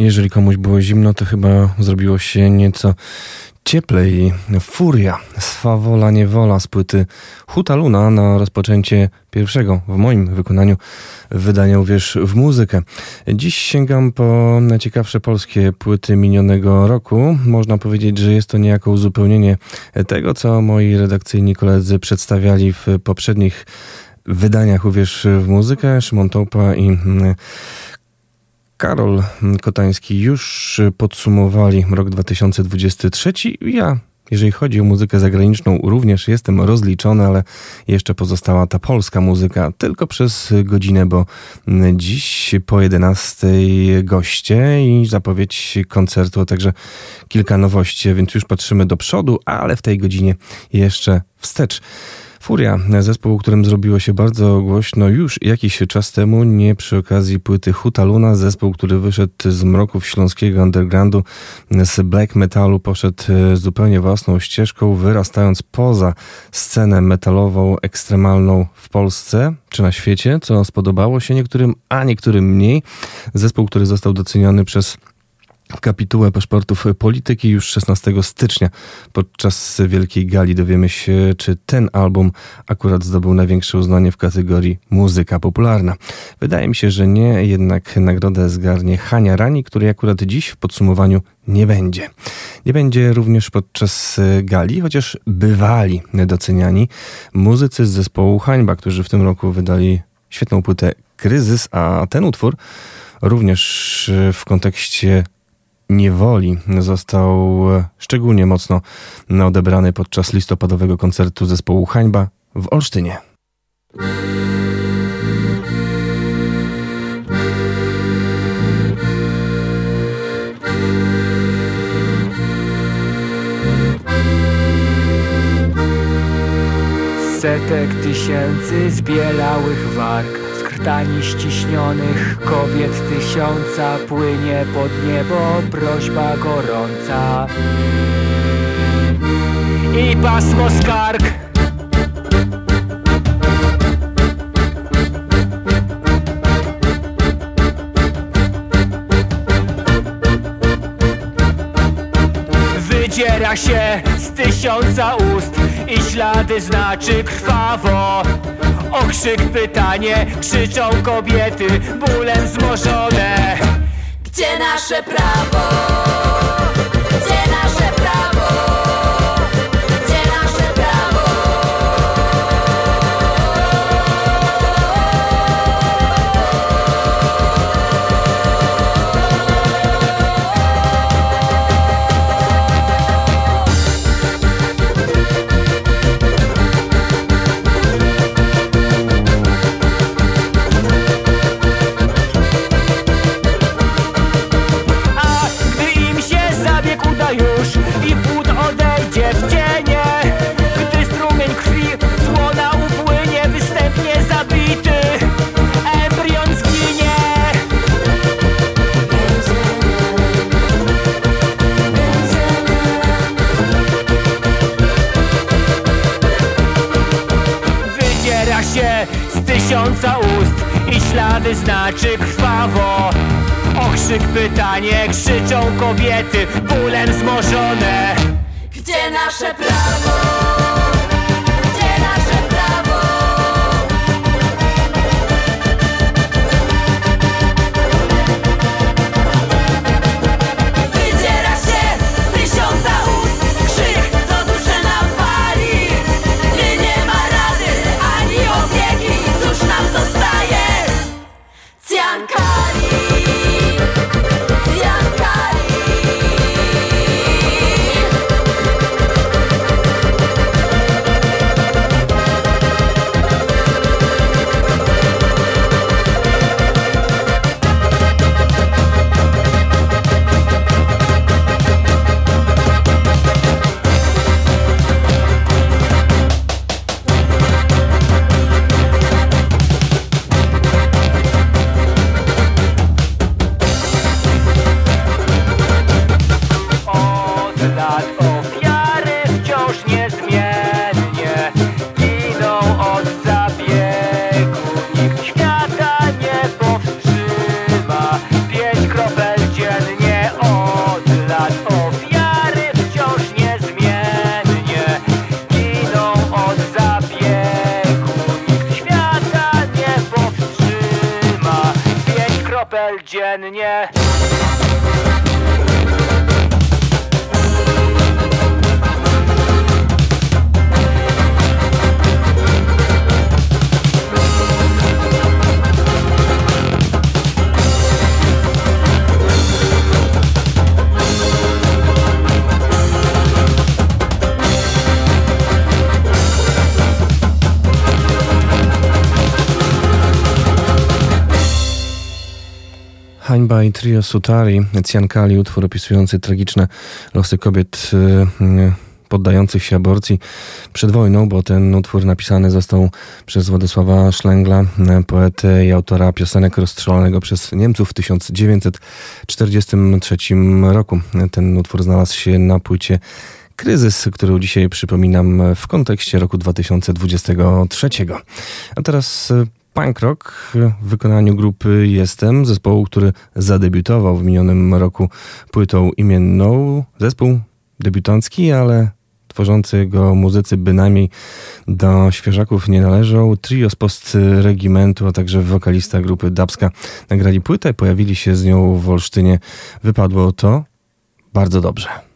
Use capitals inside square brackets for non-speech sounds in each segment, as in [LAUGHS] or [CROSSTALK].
Jeżeli komuś było zimno, to chyba zrobiło się nieco cieplej. Furia, swawola niewola z płyty Huta Luna na rozpoczęcie pierwszego, w moim wykonaniu, wydania Uwierz w muzykę. Dziś sięgam po najciekawsze polskie płyty minionego roku. Można powiedzieć, że jest to niejako uzupełnienie tego, co moi redakcyjni koledzy przedstawiali w poprzednich wydaniach Uwierz w muzykę. Szymon Topa i mm, Karol Kotański już podsumowali rok 2023. Ja, jeżeli chodzi o muzykę zagraniczną, również jestem rozliczony, ale jeszcze pozostała ta polska muzyka tylko przez godzinę, bo dziś po 11 goście i zapowiedź koncertu, a także kilka nowości, więc już patrzymy do przodu, ale w tej godzinie jeszcze wstecz. Furia, zespół, którym zrobiło się bardzo głośno już jakiś czas temu, nie przy okazji płyty Huta Luna, zespół, który wyszedł z mroków śląskiego undergroundu, z black metalu, poszedł e, zupełnie własną ścieżką, wyrastając poza scenę metalową, ekstremalną w Polsce czy na świecie, co spodobało się niektórym, a niektórym mniej. Zespół, który został doceniony przez kapitułę paszportów polityki już 16 stycznia. Podczas Wielkiej Gali dowiemy się, czy ten album akurat zdobył największe uznanie w kategorii muzyka popularna. Wydaje mi się, że nie, jednak nagrodę zgarnie Hania Rani, której akurat dziś w podsumowaniu nie będzie. Nie będzie również podczas gali, chociaż bywali doceniani muzycy z zespołu Hańba, którzy w tym roku wydali świetną płytę Kryzys, a ten utwór również w kontekście niewoli został szczególnie mocno odebrany podczas listopadowego koncertu zespołu Hańba w Olsztynie. Setek tysięcy zbielałych warg Z krtani ściśnionych kobiet tysiąca Płynie pod niebo prośba gorąca. I pasmo skarg. Wydziera się z tysiąca ust i ślady znaczy krwawo Okrzyk pytanie, krzyczą kobiety, bólem zmożone Gdzie nasze prawo? Tysiąca ust i ślady znaczy krwawo Okrzyk pytanie, krzyczą kobiety, bólem zmożone Gdzie nasze prawo? Hańba i trio Sutari, Ciankali, utwór opisujący tragiczne losy kobiet y, y, poddających się aborcji przed wojną, bo ten utwór napisany został przez Władysława Szlęgla, poetę i autora piosenek rozstrzelanego przez Niemców w 1943 roku. Ten utwór znalazł się na płycie Kryzys, który dzisiaj przypominam w kontekście roku 2023. A teraz y, punk rock w wykonaniu grupy Jestem, zespołu, który zadebiutował w minionym roku płytą imienną. Zespół debiutancki, ale tworzący go muzycy bynajmniej do świeżaków nie należą. Trio z post-regimentu, a także wokalista grupy Dabska nagrali płytę, pojawili się z nią w Olsztynie. Wypadło to bardzo dobrze.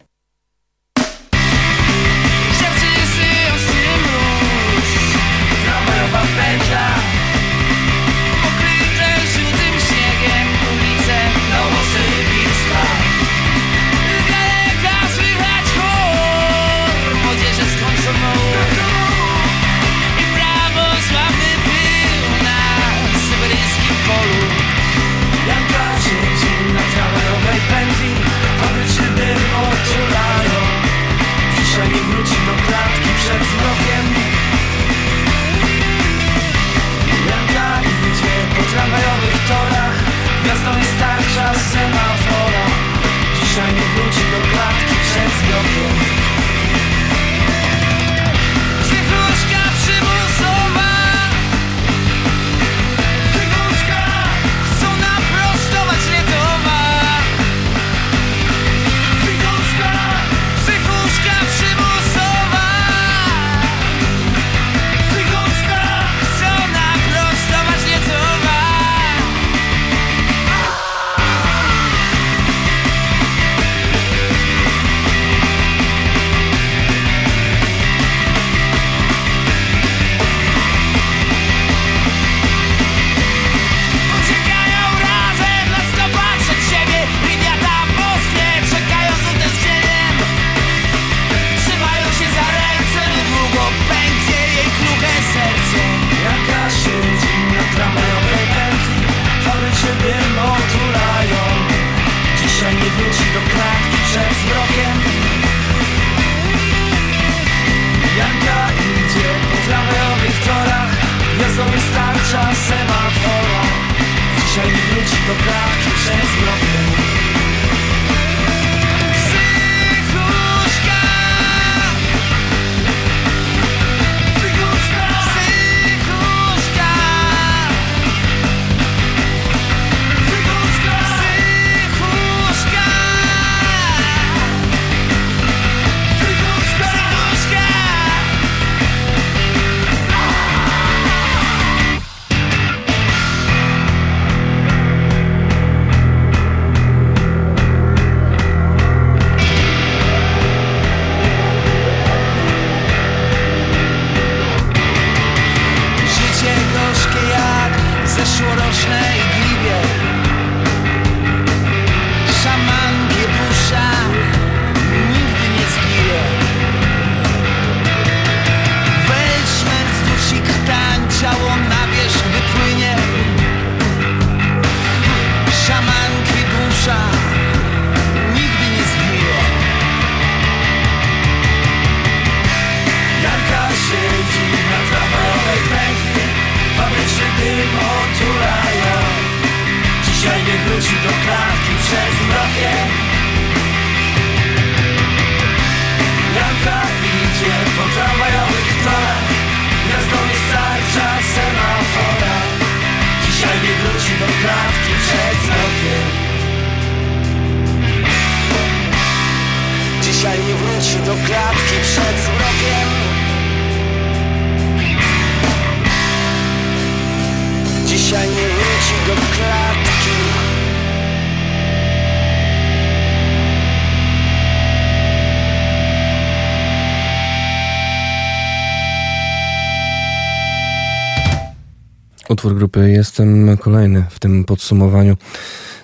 Utwór grupy Jestem kolejny w tym podsumowaniu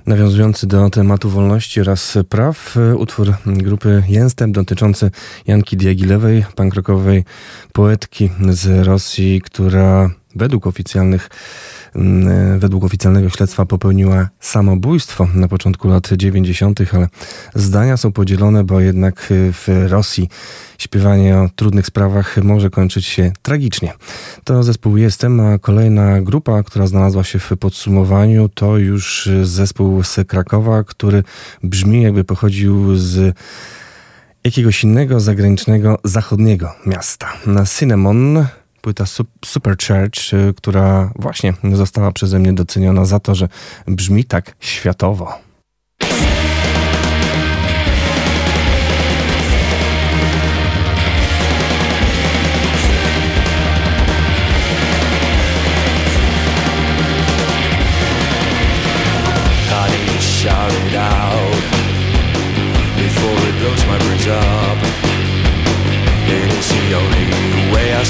nawiązujący do tematu wolności oraz praw. Utwór grupy Jestem dotyczący Janki Diagilewej, pankrokowej poetki z Rosji, która według oficjalnych według oficjalnego śledztwa popełniła samobójstwo na początku lat 90., ale zdania są podzielone, bo jednak w Rosji śpiewanie o trudnych sprawach może kończyć się tragicznie. To zespół Jestem, a kolejna grupa, która znalazła się w podsumowaniu, to już zespół z Krakowa, który brzmi jakby pochodził z jakiegoś innego zagranicznego, zachodniego miasta. Na Cinnamon płyta Super Church, y, która właśnie została przeze mnie doceniona za to, że brzmi tak światowo.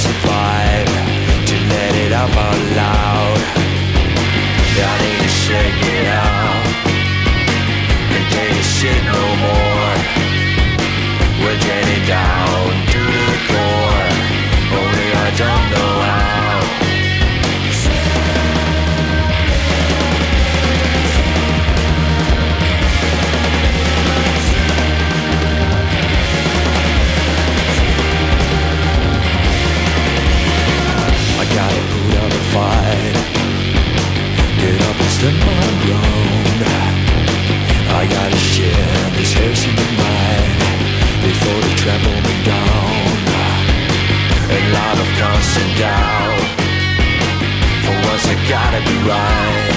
Survive To let it out loud I need to shake it out And take a shit Stand my ground I gotta share this in mind Before they trample me down A lot of constant doubt For once I gotta be right.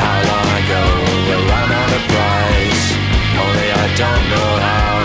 How long ago will I know the price? Only I don't know how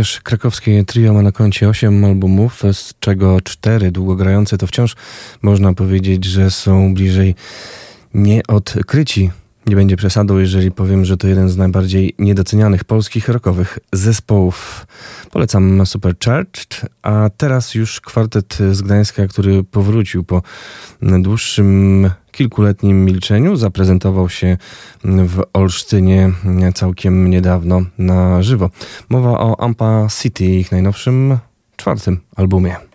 Chociaż krakowskie trio ma na koncie 8 albumów, z czego 4 długogrające, to wciąż można powiedzieć, że są bliżej nieodkryci. Nie będzie przesadą, jeżeli powiem, że to jeden z najbardziej niedocenianych polskich rockowych zespołów. Polecam Supercharged, a teraz już kwartet z Gdańska, który powrócił po dłuższym kilkuletnim milczeniu. Zaprezentował się w Olsztynie całkiem niedawno na żywo. Mowa o Ampa City, ich najnowszym czwartym albumie.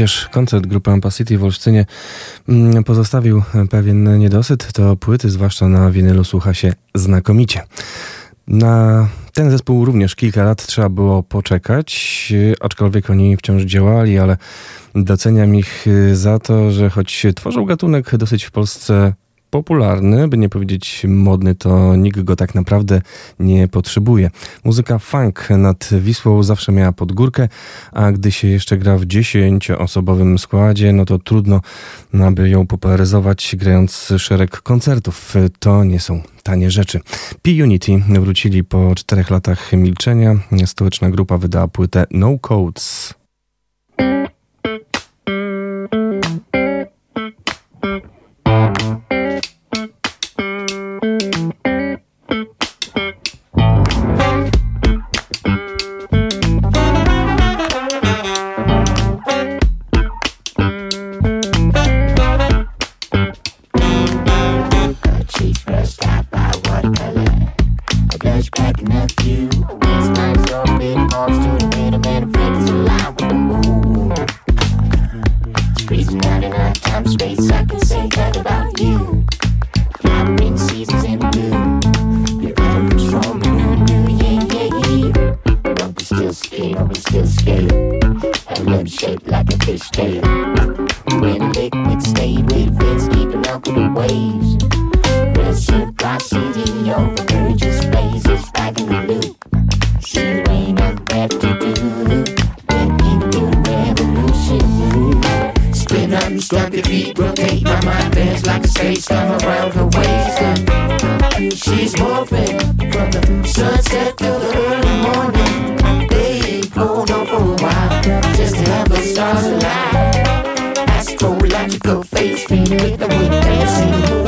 Chociaż koncert grupy Ampacity w Olsztynie mm, pozostawił pewien niedosyt, to płyty, zwłaszcza na winylu, słucha się znakomicie. Na ten zespół również kilka lat trzeba było poczekać, aczkolwiek oni wciąż działali, ale doceniam ich za to, że choć tworzą gatunek dosyć w Polsce popularny, by nie powiedzieć modny, to nikt go tak naprawdę nie potrzebuje. Muzyka funk nad Wisłą zawsze miała podgórkę, a gdy się jeszcze gra w dziesięcioosobowym składzie, no to trudno, aby ją popularyzować grając szereg koncertów. To nie są tanie rzeczy. P-Unity wrócili po czterech latach milczenia. Stołeczna grupa wydała płytę No Codes. and go face me with the wood dancing.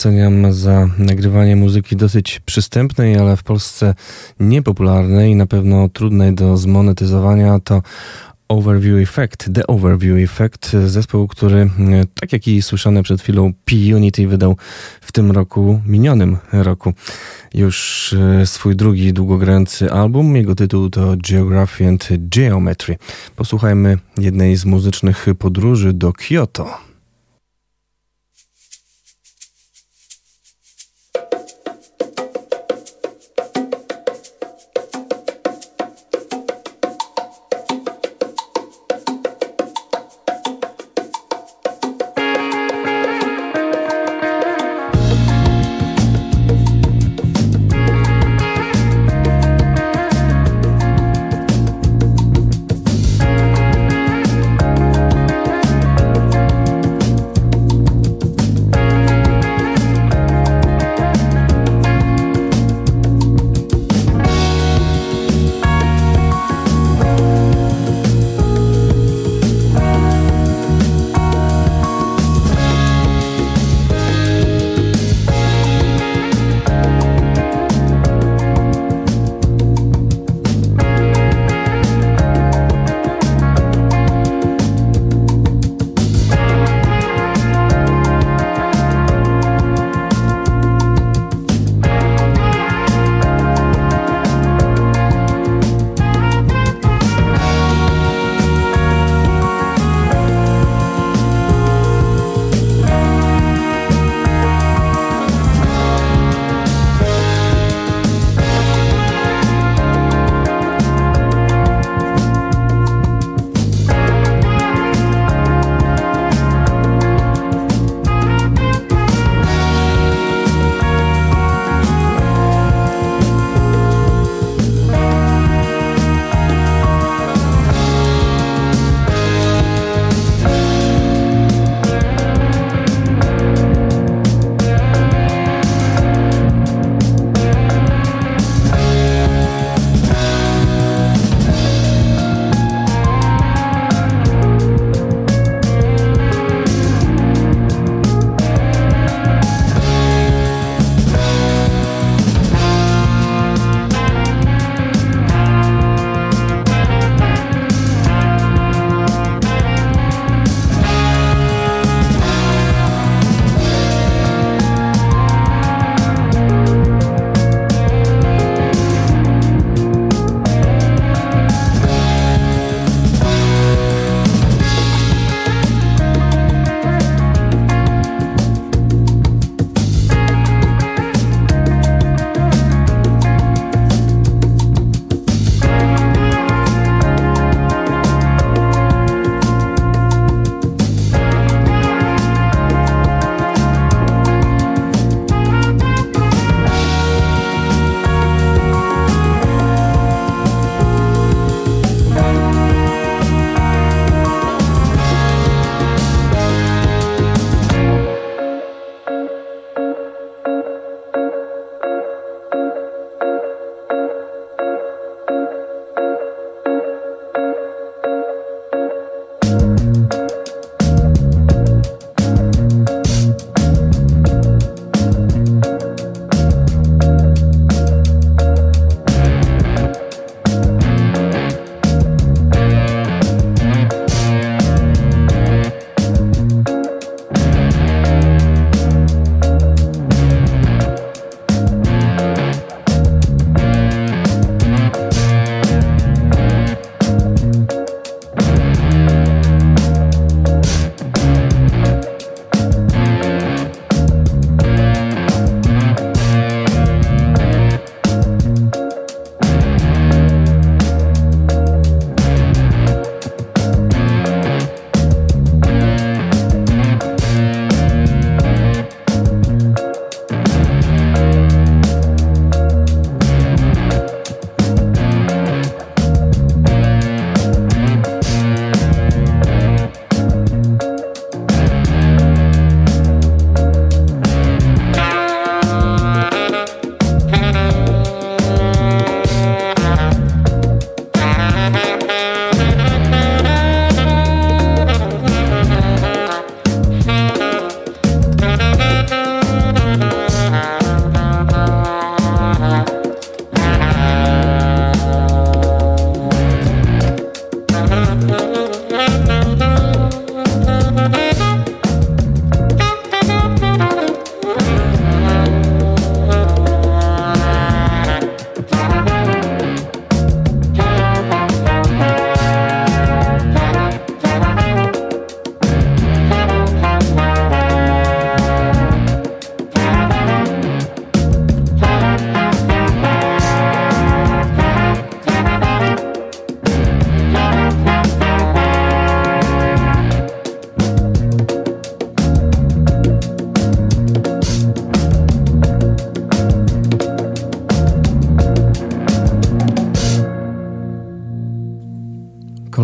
Doceniam za nagrywanie muzyki dosyć przystępnej, ale w Polsce niepopularnej i na pewno trudnej do zmonetyzowania, to Overview Effect, The Overview Effect, zespół, który, tak jak i słyszane przed chwilą, P-Unity wydał w tym roku, minionym roku, już e, swój drugi długogrający album. Jego tytuł to Geography and Geometry. Posłuchajmy jednej z muzycznych podróży do Kyoto.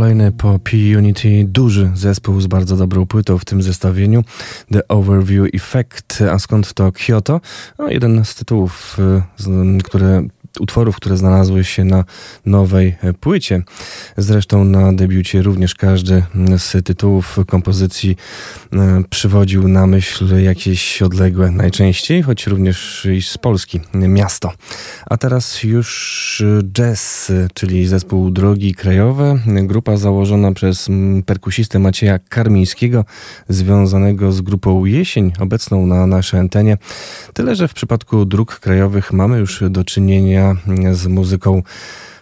Kolejny po P-Unity, duży zespół z bardzo dobrą płytą w tym zestawieniu, The Overview Effect, a skąd to Kyoto? No, jeden z tytułów, y, które utworów, które znalazły się na nowej e, płycie. Zresztą na debiucie również każdy z tytułów kompozycji e, przywodził na myśl jakieś odległe najczęściej, choć również i z Polski miasto. A teraz już jazz, czyli zespół Drogi Krajowe, grupa założona przez perkusistę Macieja Karmińskiego, związanego z grupą Jesień, obecną na naszej antenie. Tyle, że w przypadku dróg krajowych mamy już do czynienia z muzyką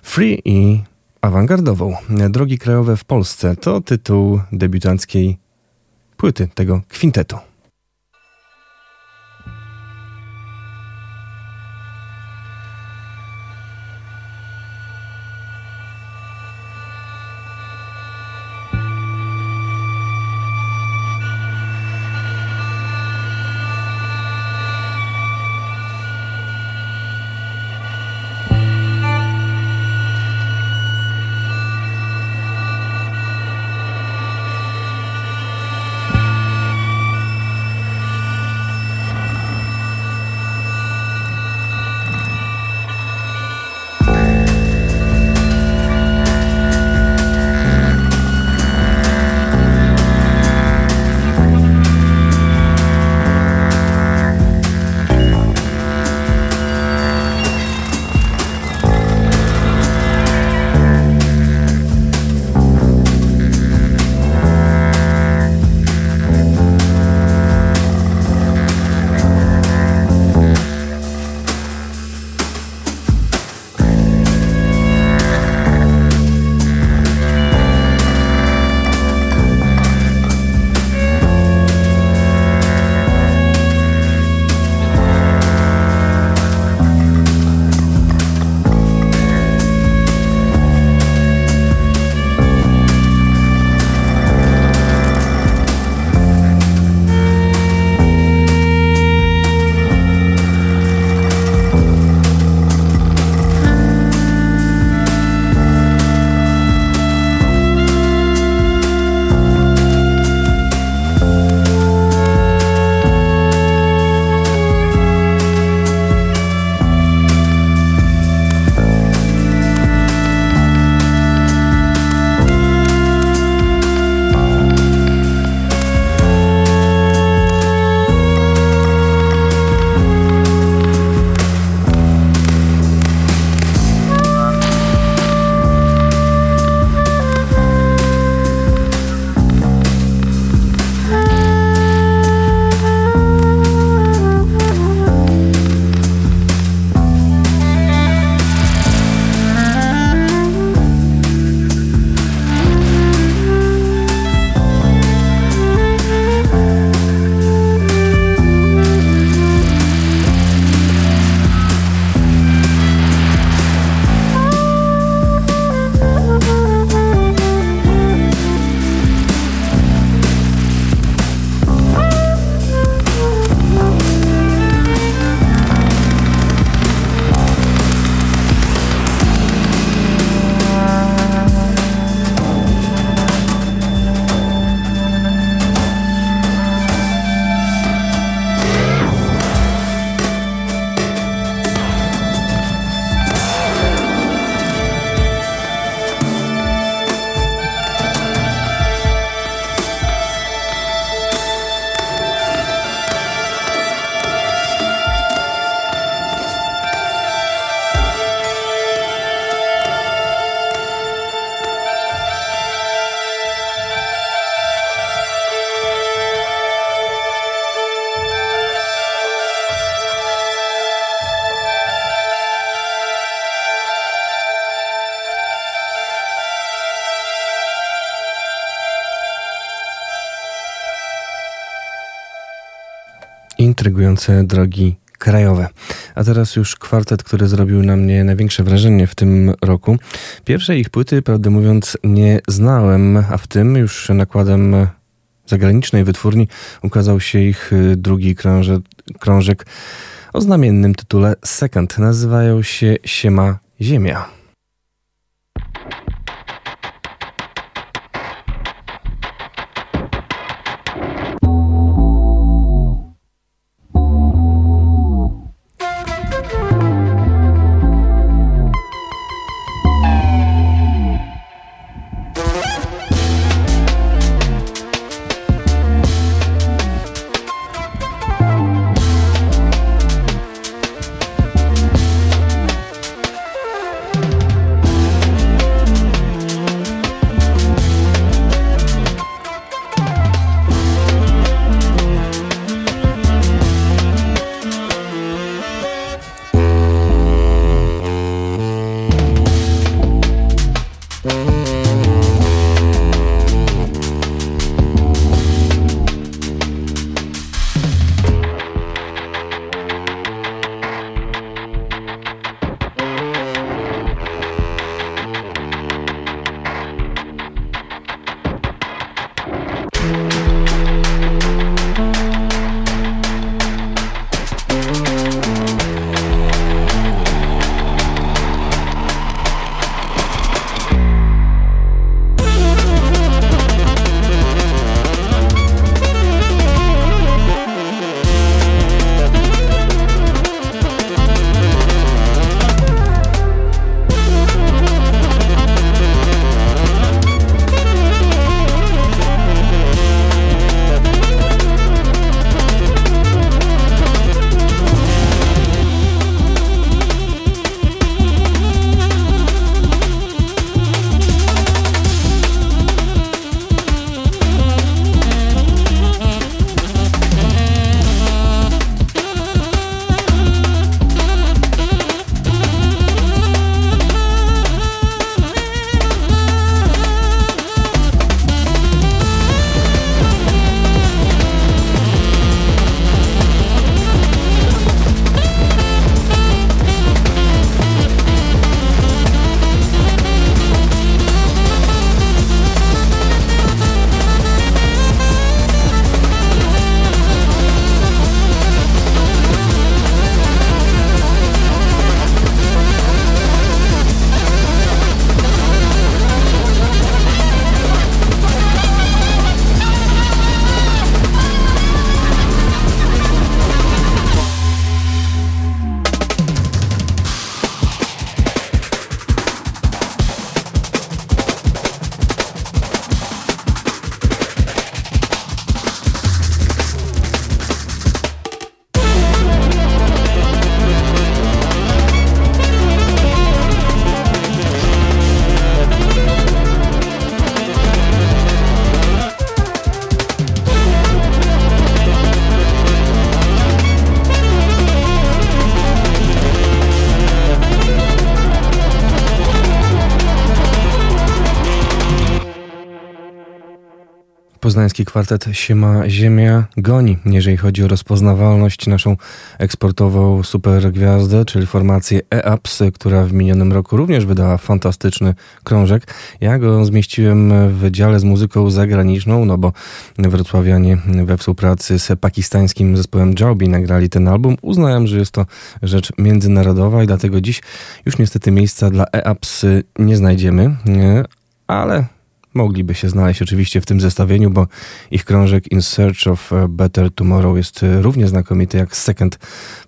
free i awangardową. Drogi krajowe w Polsce to tytuł debiutanckiej płyty tego kwintetu. Intrygujące drogi krajowe. A teraz już kwartet, który zrobił na mnie największe wrażenie w tym roku. Pierwszej ich płyty, prawdę mówiąc, nie znałem, a w tym już nakładem zagranicznej wytwórni ukazał się ich drugi krążek, krążek o znamiennym tytule Second. Nazywają się Siema Ziemia. Poznański kwartet Siema Ziemia goni, jeżeli chodzi o rozpoznawalność naszą eksportową supergwiazdę, czyli formację EAPS, która w minionym roku również wydała fantastyczny krążek. Ja go zmieściłem w dziale z muzyką zagraniczną, no bo wrocławianie we współpracy z pakistańskim zespołem Jaubi nagrali ten album. Uznałem, że jest to rzecz międzynarodowa i dlatego dziś już niestety miejsca dla EAPS nie znajdziemy, ale mogliby się znaleźć oczywiście w tym zestawieniu, bo ich krążek In Search of Better Tomorrow jest równie znakomity jak Second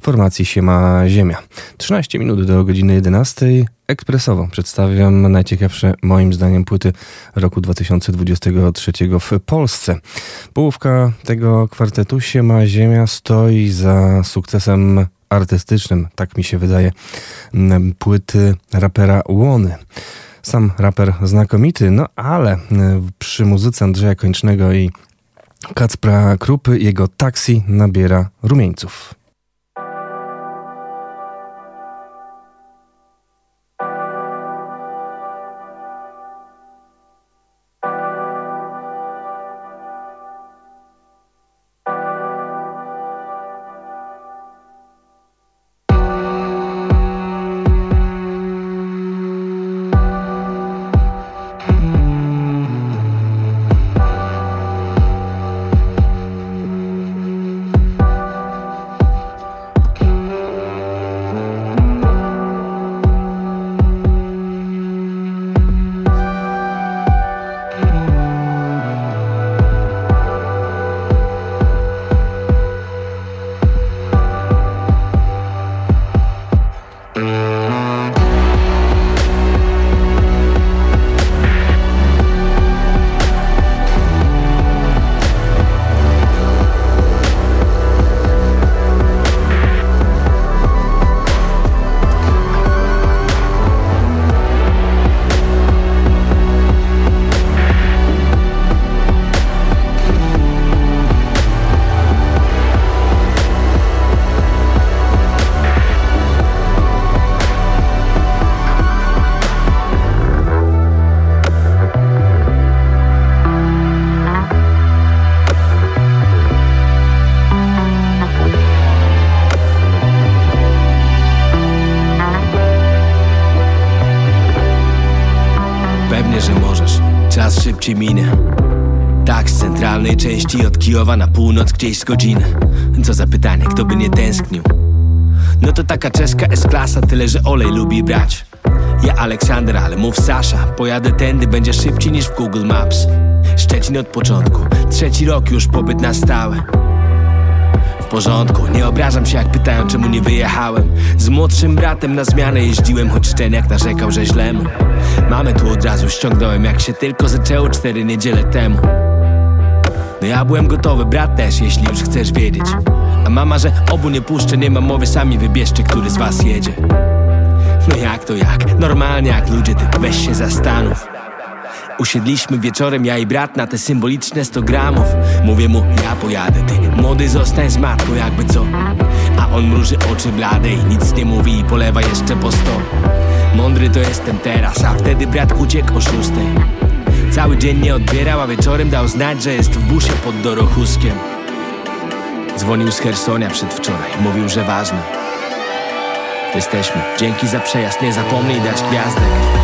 formacji Siema Ziemia. 13 minut do godziny 11. Ekspresowo przedstawiam najciekawsze moim zdaniem płyty roku 2023 w Polsce. Połówka tego kwartetu Siema Ziemia stoi za sukcesem artystycznym, tak mi się wydaje, płyty rapera Łony. Sam raper znakomity, no ale e, przy muzyce Andrzeja Kończnego i Kacpra Krupy jego taksi nabiera rumieńców. Części od Kijowa na północ gdzieś z godziny. Co za pytanie, kto by nie tęsknił? No to taka czeska S-klasa, tyle że olej lubi brać. Ja Aleksander, ale mów Sasza. Pojadę tędy, będzie szybciej niż w Google Maps. Szczecin od początku, trzeci rok już pobyt na stałe w porządku, nie obrażam się jak pytają czemu nie wyjechałem. Z młodszym bratem na zmianę jeździłem, choć szczeniak narzekał, że źle mu. Mamy tu od razu ściągnąłem jak się tylko zaczęło cztery niedziele temu. No ja byłem gotowy, brat też, jeśli już chcesz wiedzieć. A mama, że obu nie puszczę, nie ma mowy, sami wybierzcie, który z was jedzie. No jak to jak? Normalnie jak ludzie, ty weź się zastanów Usiedliśmy wieczorem, ja i brat, na te symboliczne 100 gramów. Mówię mu, ja pojadę, ty młody zostań z matką, jakby co. A on mruży oczy blade i nic nie mówi i polewa jeszcze po sto. Mądry to jestem teraz, a wtedy brat uciekł o szóstej Cały dzień nie odbierał, a wieczorem dał znać, że jest w busie pod Dorochuskiem. Dzwonił z Hersonia przedwczoraj, mówił, że ważne. Jesteśmy, dzięki za przejazd, nie zapomnij dać gwiazdek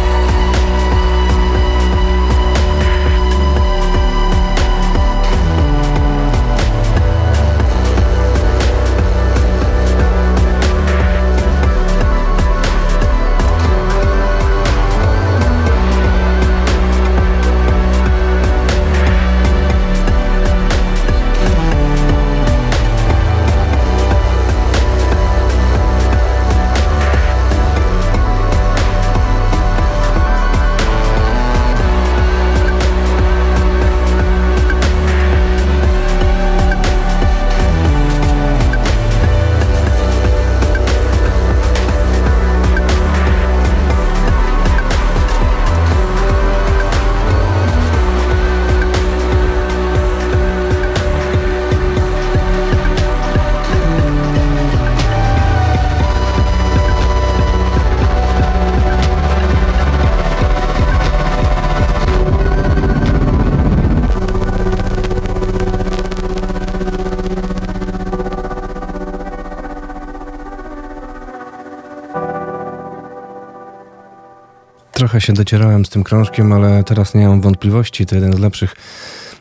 się docierałem z tym krążkiem, ale teraz nie mam wątpliwości. To jeden z lepszych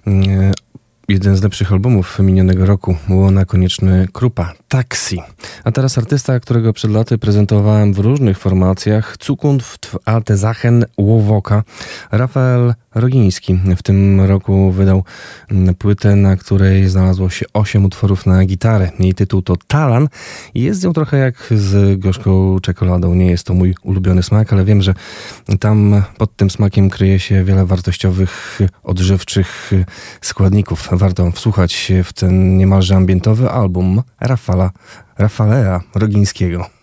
mm, jeden z lepszych albumów minionego roku. Łona Konieczny Krupa, Taxi. A teraz artysta, którego przed laty prezentowałem w różnych formacjach. Zukunft Alte Sachen Łowoka. Rafael Rogiński w tym roku wydał płytę, na której znalazło się 8 utworów na gitarę. Jej tytuł to Talan i jest ją trochę jak z gorzką czekoladą. Nie jest to mój ulubiony smak, ale wiem, że tam pod tym smakiem kryje się wiele wartościowych, odżywczych składników. Warto wsłuchać w ten niemalże ambientowy album Rafala, Rafalea Rogińskiego.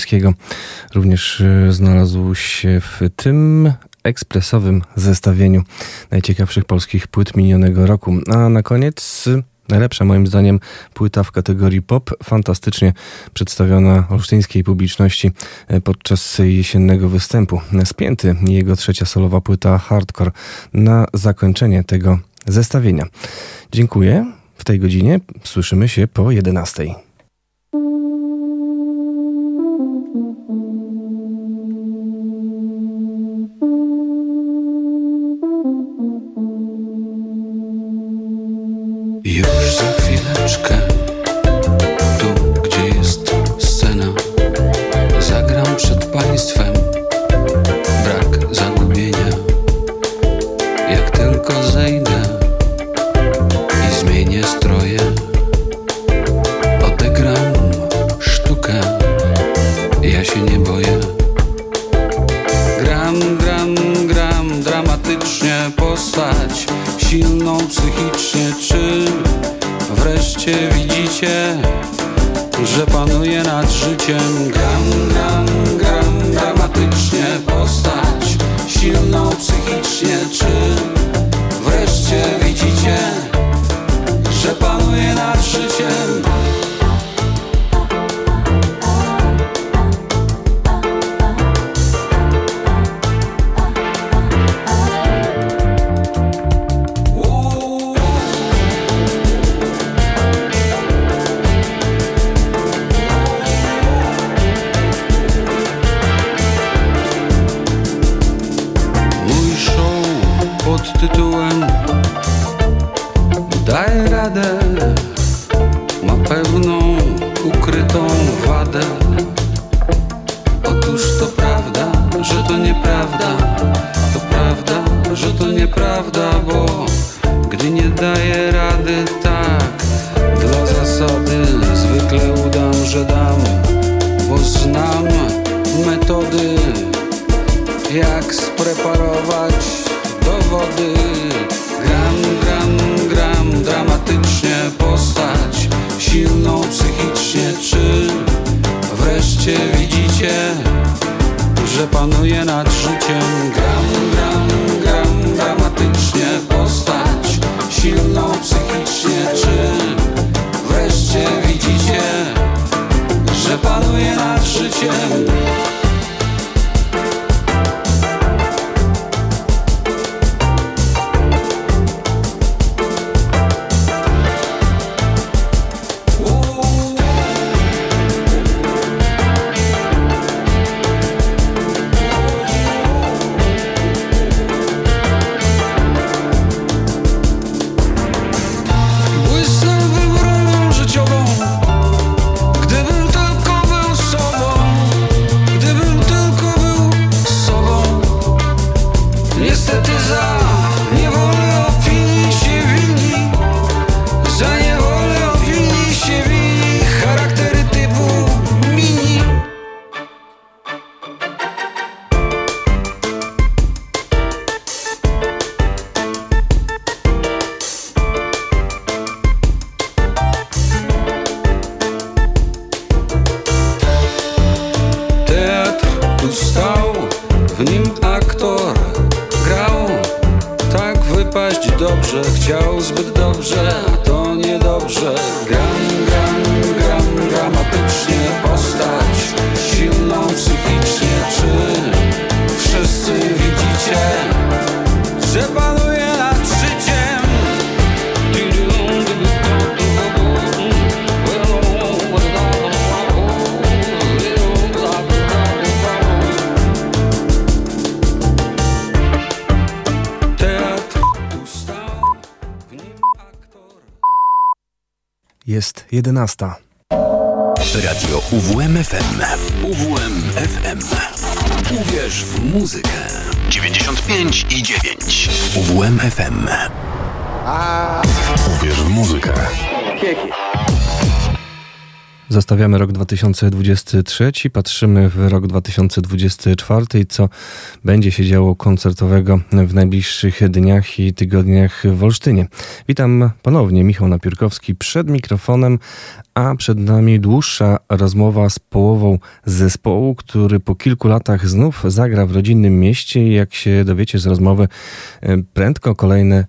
Rafaela Rogińskiego również y, znalazł się w tym ekspresowym zestawieniu najciekawszych polskich płyt minionego roku. A na koniec najlepsza moim zdaniem płyta w kategorii pop, fantastycznie przedstawiona olsztyńskiej publiczności y, podczas jesiennego występu. Spięty jego trzecia solowa płyta Hardcore na zakończenie tego zestawienia. Dziękuję. W tej godzinie słyszymy się po 11. 11. Radio UWMFM. UWMFM. Uwierz w muzykę. 95 i 9. UWMFM. Uwierz w muzykę. Zostawiamy rok 2023, patrzymy w rok 2024 i co będzie się działo koncertowego w najbliższych dniach i tygodniach w Olsztynie. Witam ponownie, Michał Napiórkowski przed mikrofonem, a przed nami dłuższa rozmowa z połową zespołu, który po kilku latach znów zagra w rodzinnym mieście i jak się dowiecie z rozmowy, prędko kolejne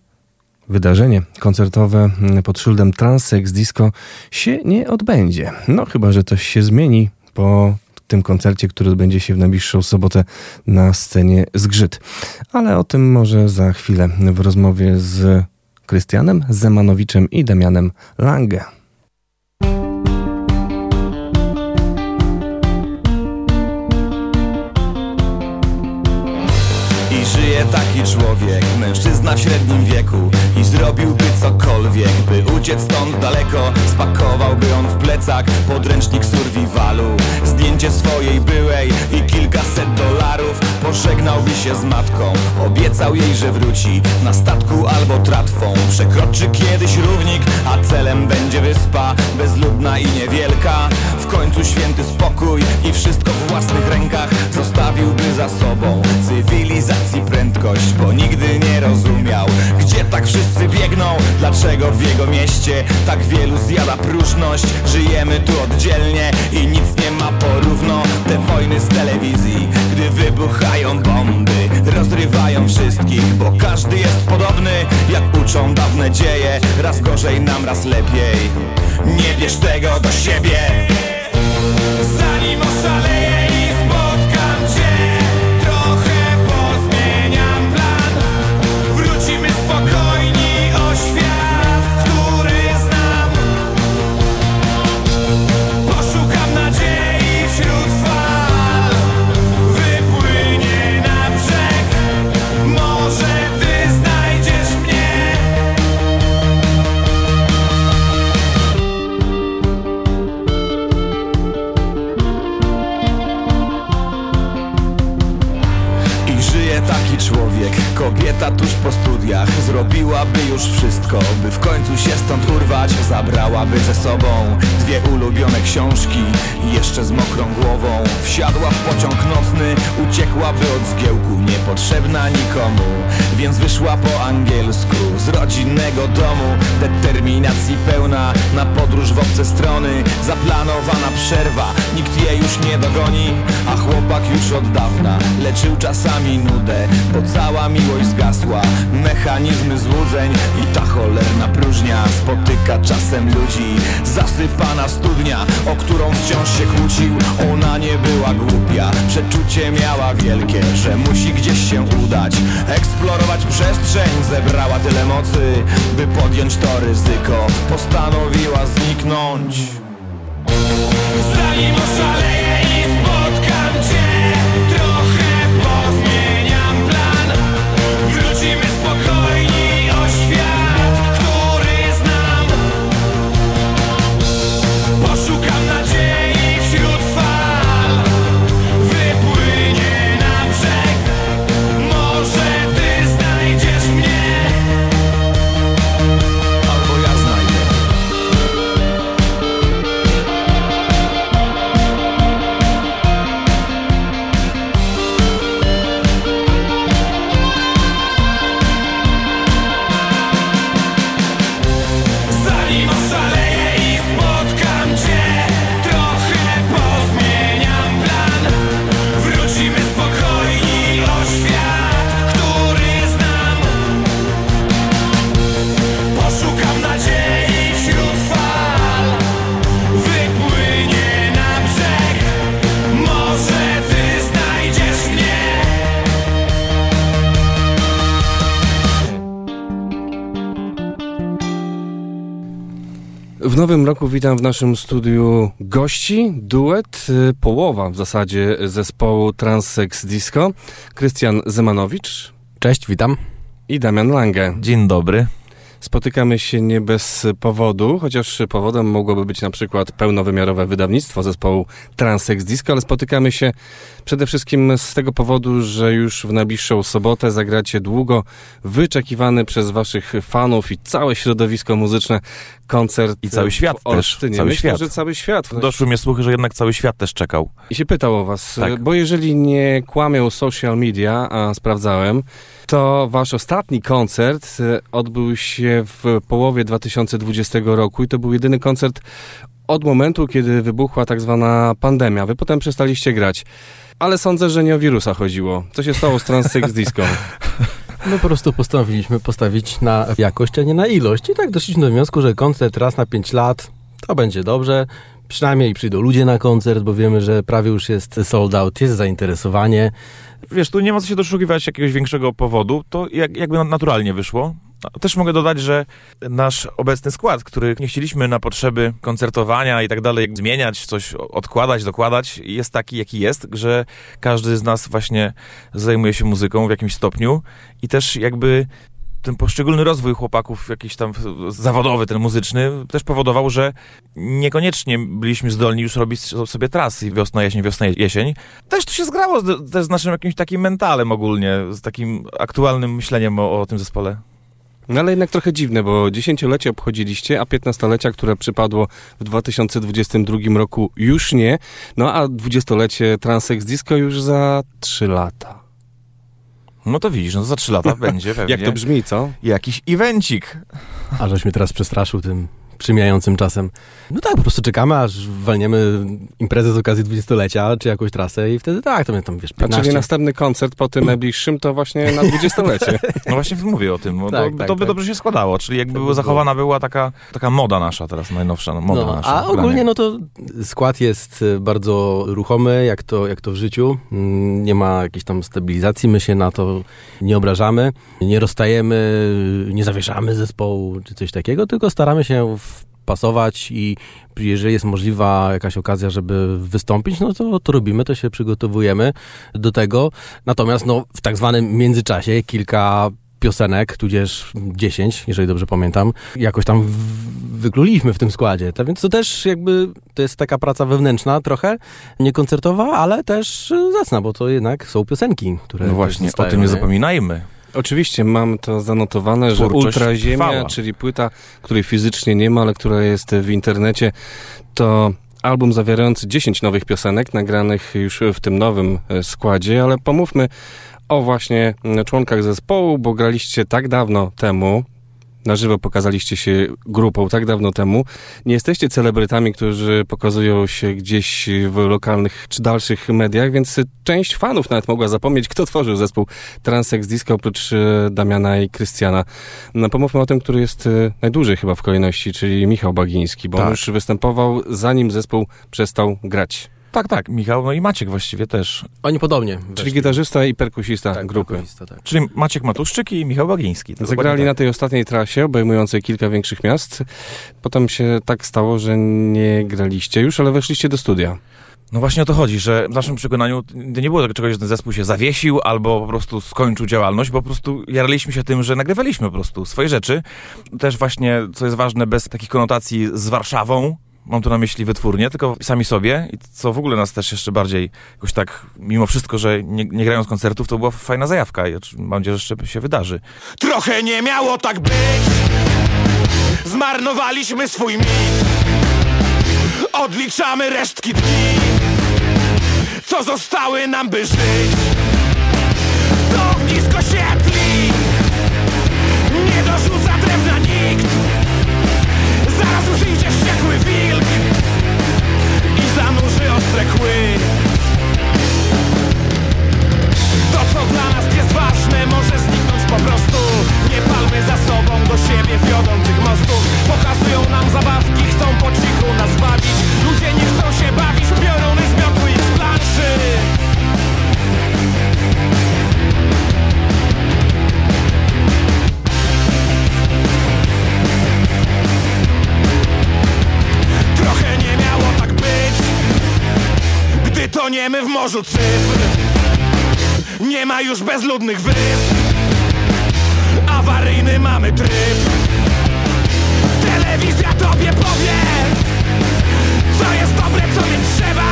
wydarzenie koncertowe pod szyldem Transex Disco się nie odbędzie. No chyba, że coś się zmieni po tym koncercie, który odbędzie się w najbliższą sobotę na scenie Zgrzyt. Ale o tym może za chwilę w rozmowie z Krystianem Zemanowiczem i Damianem Lange. Taki człowiek, mężczyzna w średnim wieku I zrobiłby cokolwiek, by uciec stąd daleko. Spakowałby on w plecak podręcznik survivalu. Zdjęcie swojej byłej i kilkaset dolarów. Pożegnałby się z matką. Obiecał jej, że wróci na statku albo tratwą. Przekroczy kiedyś równik, a celem będzie wyspa Bezludna i niewielka. W końcu święty spokój i wszystko w własnych rękach Zostawiłby za sobą. Cywilizacji prędkość Bo nigdy nie rozumiał, gdzie tak wszyscy biegną Dlaczego w jego mieście tak wielu zjada próżność. Żyjemy tu oddzielnie i nic nie ma porówno. Te wojny z telewizji, gdy wybuchają bomby Rozrywają wszystkich, bo każdy jest podobny Jak uczą dawne dzieje, raz gorzej nam, raz lepiej. Nie bierz tego do siebie. Zanim oszaleję Kobieta tuż po studiach Zrobiłaby już wszystko By w końcu się stąd urwać. Zabrałaby ze sobą Dwie ulubione książki Jeszcze z mokrą głową. Wsiadła w pociąg nocny Uciekłaby od zgiełku Niepotrzebna nikomu. Więc wyszła po angielsku Z rodzinnego domu. Determinacji pełna Na podróż w obce strony. Zaplanowana przerwa Nikt jej już nie dogoni. A chłopak już od dawna Leczył czasami nudę Bo cała miłość zgasła. Mechanizmy złudzeń I ta cholerna próżnia Spotyka czasem ludzi. Zasypana studnia O którą wciąż się kłócił. Ona nie była głupia Przeczucie miała wielkie Że musi gdzieś się udać. Eksplorować przestrzeń Zebrała tyle mocy By podjąć to ryzyko. Postanowiła zniknąć. Zanim oszaleję nowym roku witam w naszym studiu gości, duet, y, połowa w zasadzie zespołu Transsex Disco, Krystian Zemanowicz Cześć, witam. i Damian Lange. Dzień dobry. Spotykamy się nie bez powodu, chociaż powodem mogłoby być na przykład pełnowymiarowe wydawnictwo zespołu Transsex Disco, ale spotykamy się przede wszystkim z tego powodu, że już w najbliższą sobotę zagracie długo wyczekiwany przez waszych fanów i całe środowisko muzyczne koncert I cały w świat też, Olsztynie. cały Myślę, świat. że cały świat. Doszły mnie słuchy, że jednak cały świat też czekał. I się pytał o was, Tak. bo jeżeli nie kłamią social media, a sprawdzałem, to wasz ostatni koncert odbył się w połowie 2020 roku i to był jedyny koncert od momentu, kiedy wybuchła tak zwana pandemia. Wy potem przestaliście grać. Ale sądzę, że nie o wirusa chodziło. Co się stało z Transsex Disco? [LAUGHS] My po prostu postanowiliśmy postawić na jakość, a nie na ilość. I tak doszliśmy do wniosku, że koncert raz na 5 lat to będzie dobrze. Przynajmniej przyjdą ludzie na koncert, bo wiemy, że prawie już jest sold out, jest zainteresowanie. Wiesz, tu nie ma co się doszukiwać jakiegoś większego powodu, to jak, jakby naturalnie wyszło. Też mogę dodać, że nasz obecny skład, który nie chcieliśmy na potrzeby koncertowania i tak dalej zmieniać, coś odkładać, dokładać, jest taki, jaki jest, że każdy z nas właśnie zajmuje się muzyką w jakimś stopniu i też jakby ten poszczególny rozwój chłopaków, jakiś tam zawodowy, ten muzyczny, też powodował, że niekoniecznie byliśmy zdolni już robić sobie trasy wiosna, jesień, wiosna, jesień. Też to się zgrało też z naszym jakimś takim mentalem ogólnie, z takim aktualnym myśleniem o, o tym zespole. No ale jednak trochę dziwne, bo dziesięciolecie obchodziliście, a piętnastolecia, które przypadło w 2022 roku już nie, no a dwudziestolecie Transex Disco już za trzy lata. No to widzisz, no to za trzy lata [LAUGHS] będzie pewnie. Jak to brzmi, co? Jakiś evencik. A żeś mnie teraz przestraszył tym przymijającym czasem. No tak, po prostu czekamy, aż walniemy imprezę z okazji dwudziestolecia, czy jakąś trasę i wtedy tak, to mnie tam, wiesz, 15... A czyli następny koncert po tym najbliższym to właśnie na dwudziestolecie. [LAUGHS] No właśnie mówię o tym, bo Tak, to, tak, to by tak. dobrze się składało, czyli jakby by była było. zachowana była taka, taka moda nasza teraz, najnowsza no, moda No, nasza. a ogólnie no to skład jest e, bardzo ruchomy, jak to, jak to w życiu. Mm, Nie ma jakiejś tam stabilizacji, my się na to nie obrażamy, nie rozstajemy, nie zawieszamy zespołu czy coś takiego, tylko staramy się wpasować i jeżeli jest możliwa jakaś okazja, żeby wystąpić, no to, to robimy, to się przygotowujemy do tego. Natomiast no, w tak zwanym międzyczasie kilka piosenek, tudzież 10, jeżeli dobrze pamiętam, jakoś tam w- wykluliliśmy w tym składzie. To, więc to też jakby, to jest taka praca wewnętrzna trochę, niekoncertowa, ale też zacna, bo to jednak są piosenki, które No właśnie, o tym nie nie? zapominajmy. Oczywiście mam to zanotowane, że Twórczość Ultra Ziemia, trwała. czyli płyta, której fizycznie nie ma, ale która jest w internecie, to album zawierający 10 nowych piosenek, nagranych już w tym nowym e, składzie, ale pomówmy o właśnie mm, członkach zespołu, bo graliście tak dawno temu, na żywo pokazaliście się grupą tak dawno temu. Nie jesteście celebrytami, którzy pokazują się gdzieś w lokalnych czy dalszych mediach, więc część fanów nawet mogła zapomnieć, kto tworzył zespół Transex Disco oprócz e, Damiana i Krystiana. No, pomówmy o tym, który jest e, najdłużej chyba w kolejności, czyli Michał Bagiński, bo on Tak. już występował zanim zespół przestał grać. Tak, tak, Michał, no i Maciek właściwie też. Oni podobnie. Czyli weszli. gitarzysta i perkusista tak, grupy. perkusista, tak. Czyli Maciek Matuszczyk i Michał Bagiński. To Zagrali dokładnie na tej ostatniej trasie, obejmującej kilka większych miast. Potem się tak stało, że nie graliście już, ale weszliście do studia. No właśnie o to chodzi, że w naszym przekonaniu nie było tego czegoś, że ten zespół się zawiesił albo po prostu skończył działalność, bo po prostu jaraliśmy się tym, że nagrywaliśmy po prostu swoje rzeczy. Też właśnie, co jest ważne, bez takich konotacji z Warszawą, mam tu na myśli wytwórnie, tylko sami sobie. I co w ogóle nas też jeszcze bardziej jakoś tak, mimo wszystko, że nie, nie grając koncertów, to była fajna zajawka. I mam nadzieję, że jeszcze się wydarzy. Trochę nie miało tak być. Zmarnowaliśmy swój mit. Odliczamy resztki dni. Co zostały nam by żyć za sobą do siebie wiodących mostów. Pokazują nam zabawki, chcą po cichu nas bawić. Ludzie nie chcą się bawić, pioruny zmiotły ich z planszy. Trochę nie miało tak być Gdy toniemy w morzu cyfr. Nie ma już bezludnych wysp Mamy tryb. Telewizja tobie powie Co jest dobre, co nie trzeba.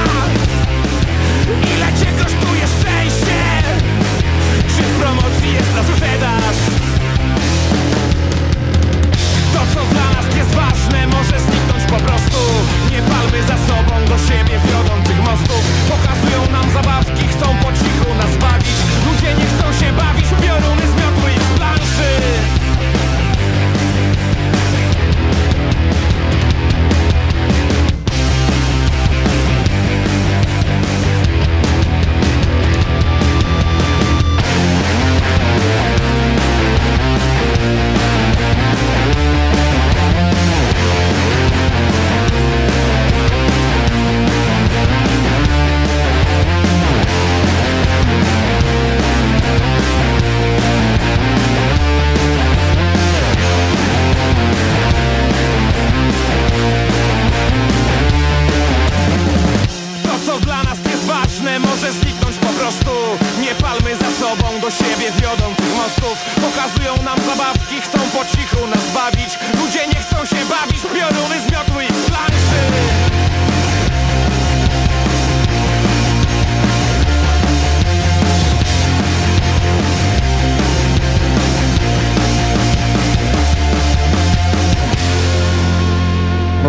Ile cię kosztuje szczęście? Czy w promocji jest na sprzedaż? To co dla nas jest ważne może zniknąć po prostu. Nie palmy za sobą do siebie wiodących mostów. Pokazują nam zabawki, prostu. Nie palmy za sobą, do siebie wiodą tych mostów. Pokazują nam zabawki, chcą po cichu nas bawić. Ludzie nie chcą się bawić, pioruny zmiotły ich planszy.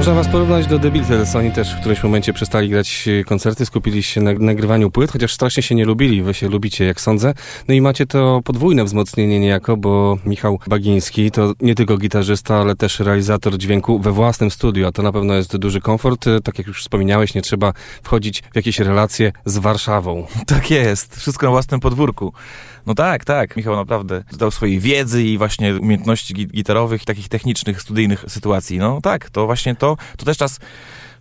Można was porównać do The Beatles. Oni też w którymś momencie przestali grać e, koncerty, skupili się na nagrywaniu płyt, chociaż strasznie się nie lubili. Wy się lubicie, jak sądzę. No i macie to podwójne wzmocnienie niejako, bo Michał Bagiński to nie tylko gitarzysta, ale też realizator dźwięku we własnym studiu, a to na pewno jest duży komfort. E, Tak jak już wspominałeś, nie trzeba wchodzić w jakieś relacje z Warszawą. Tak jest, wszystko na własnym podwórku. No tak, tak, Michał naprawdę dał swojej wiedzy i właśnie umiejętności gi- gitarowych takich technicznych, studyjnych sytuacji. No tak, to właśnie to, to też czas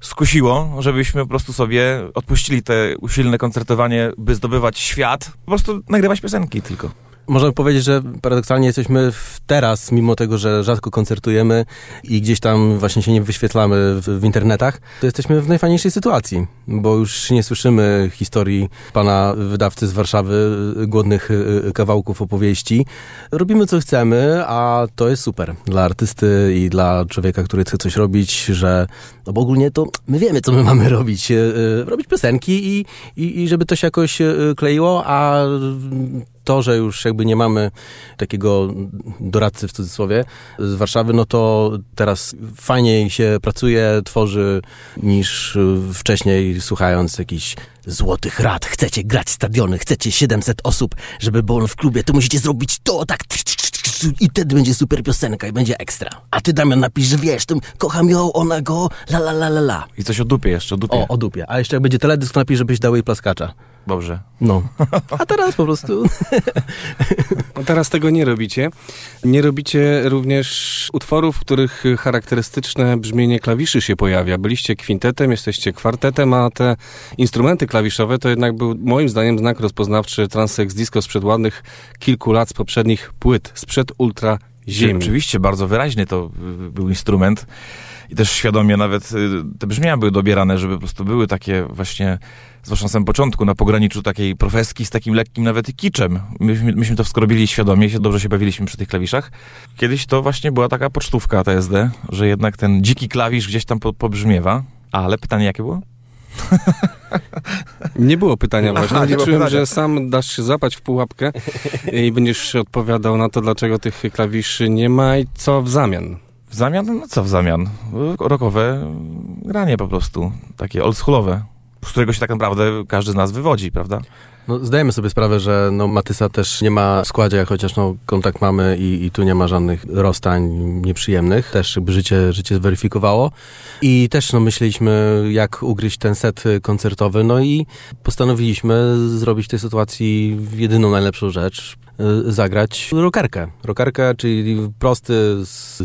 skusiło, żebyśmy po prostu sobie odpuścili te usilne koncertowanie, by zdobywać świat, po prostu nagrywać piosenki tylko. Możemy powiedzieć, że paradoksalnie jesteśmy teraz, mimo tego, że rzadko koncertujemy i gdzieś tam właśnie się nie wyświetlamy w, w internetach, to jesteśmy w najfajniejszej sytuacji, bo już nie słyszymy historii pana wydawcy z Warszawy, y, głodnych y, kawałków opowieści. Robimy co chcemy, a to jest super dla artysty i dla człowieka, który chce coś robić, że no bo ogólnie to my wiemy, co my mamy robić. y, y, Robić piosenki i, i, i żeby to się jakoś y, kleiło, a to, że już jakby nie mamy takiego doradcy w cudzysłowie z Warszawy, no to teraz fajniej się pracuje, tworzy niż wcześniej słuchając jakichś złotych rad. Chcecie grać stadiony, chcecie 700 osób, żeby było w klubie, to musicie zrobić to tak i wtedy będzie super piosenka i będzie ekstra. A ty Damian napisz, że wiesz, tym kocham ją, ona go, la la la la la. I coś o dupie jeszcze, o dupie. O, o dupie. A jeszcze jak będzie teledysk, to napisz, żebyś dał jej plaskacza. Dobrze. No. A teraz po prostu... [LAUGHS] No teraz tego nie robicie. Nie robicie również utworów, w których charakterystyczne brzmienie klawiszy się pojawia. Byliście kwintetem, jesteście kwartetem, a te instrumenty klawiszowe to jednak był moim zdaniem znak rozpoznawczy Transex Disco sprzed ładnych kilku lat z poprzednich płyt, sprzed Ultra Ziemi. Oczywiście, bardzo wyraźny to y, był instrument i też świadomie nawet y, te brzmienia były dobierane, żeby po prostu były takie właśnie, zwłaszcza na samym początku, na pograniczu takiej profeski z takim lekkim nawet kiczem. Myśmy, myśmy to wszystko robili świadomie, się dobrze się bawiliśmy przy tych klawiszach. Kiedyś to właśnie była taka pocztówka TSD, że jednak ten dziki klawisz gdzieś tam po, pobrzmiewa. Ale pytanie jakie było? [LAUGHS] Nie było pytania [LAUGHS] Aha, właśnie. nie było Liczyłem, pytania. że sam dasz się złapać w pułapkę i będziesz odpowiadał na to, dlaczego tych klawiszy nie ma i co w zamian. W zamian? No co w zamian? Rokowe granie po prostu, takie oldschoolowe, z którego się tak naprawdę każdy z nas wywodzi, prawda? No, zdajemy sobie sprawę, że no, Matysa też nie ma w składzie, chociaż no, kontakt mamy i, i tu nie ma żadnych rozstań nieprzyjemnych. Też jakby życie, życie zweryfikowało. I też no, myśleliśmy, jak ugryźć ten set koncertowy. No i postanowiliśmy zrobić w tej sytuacji jedyną najlepszą rzecz. Y, Zagrać rockerkę. Rockerkę, czyli prosty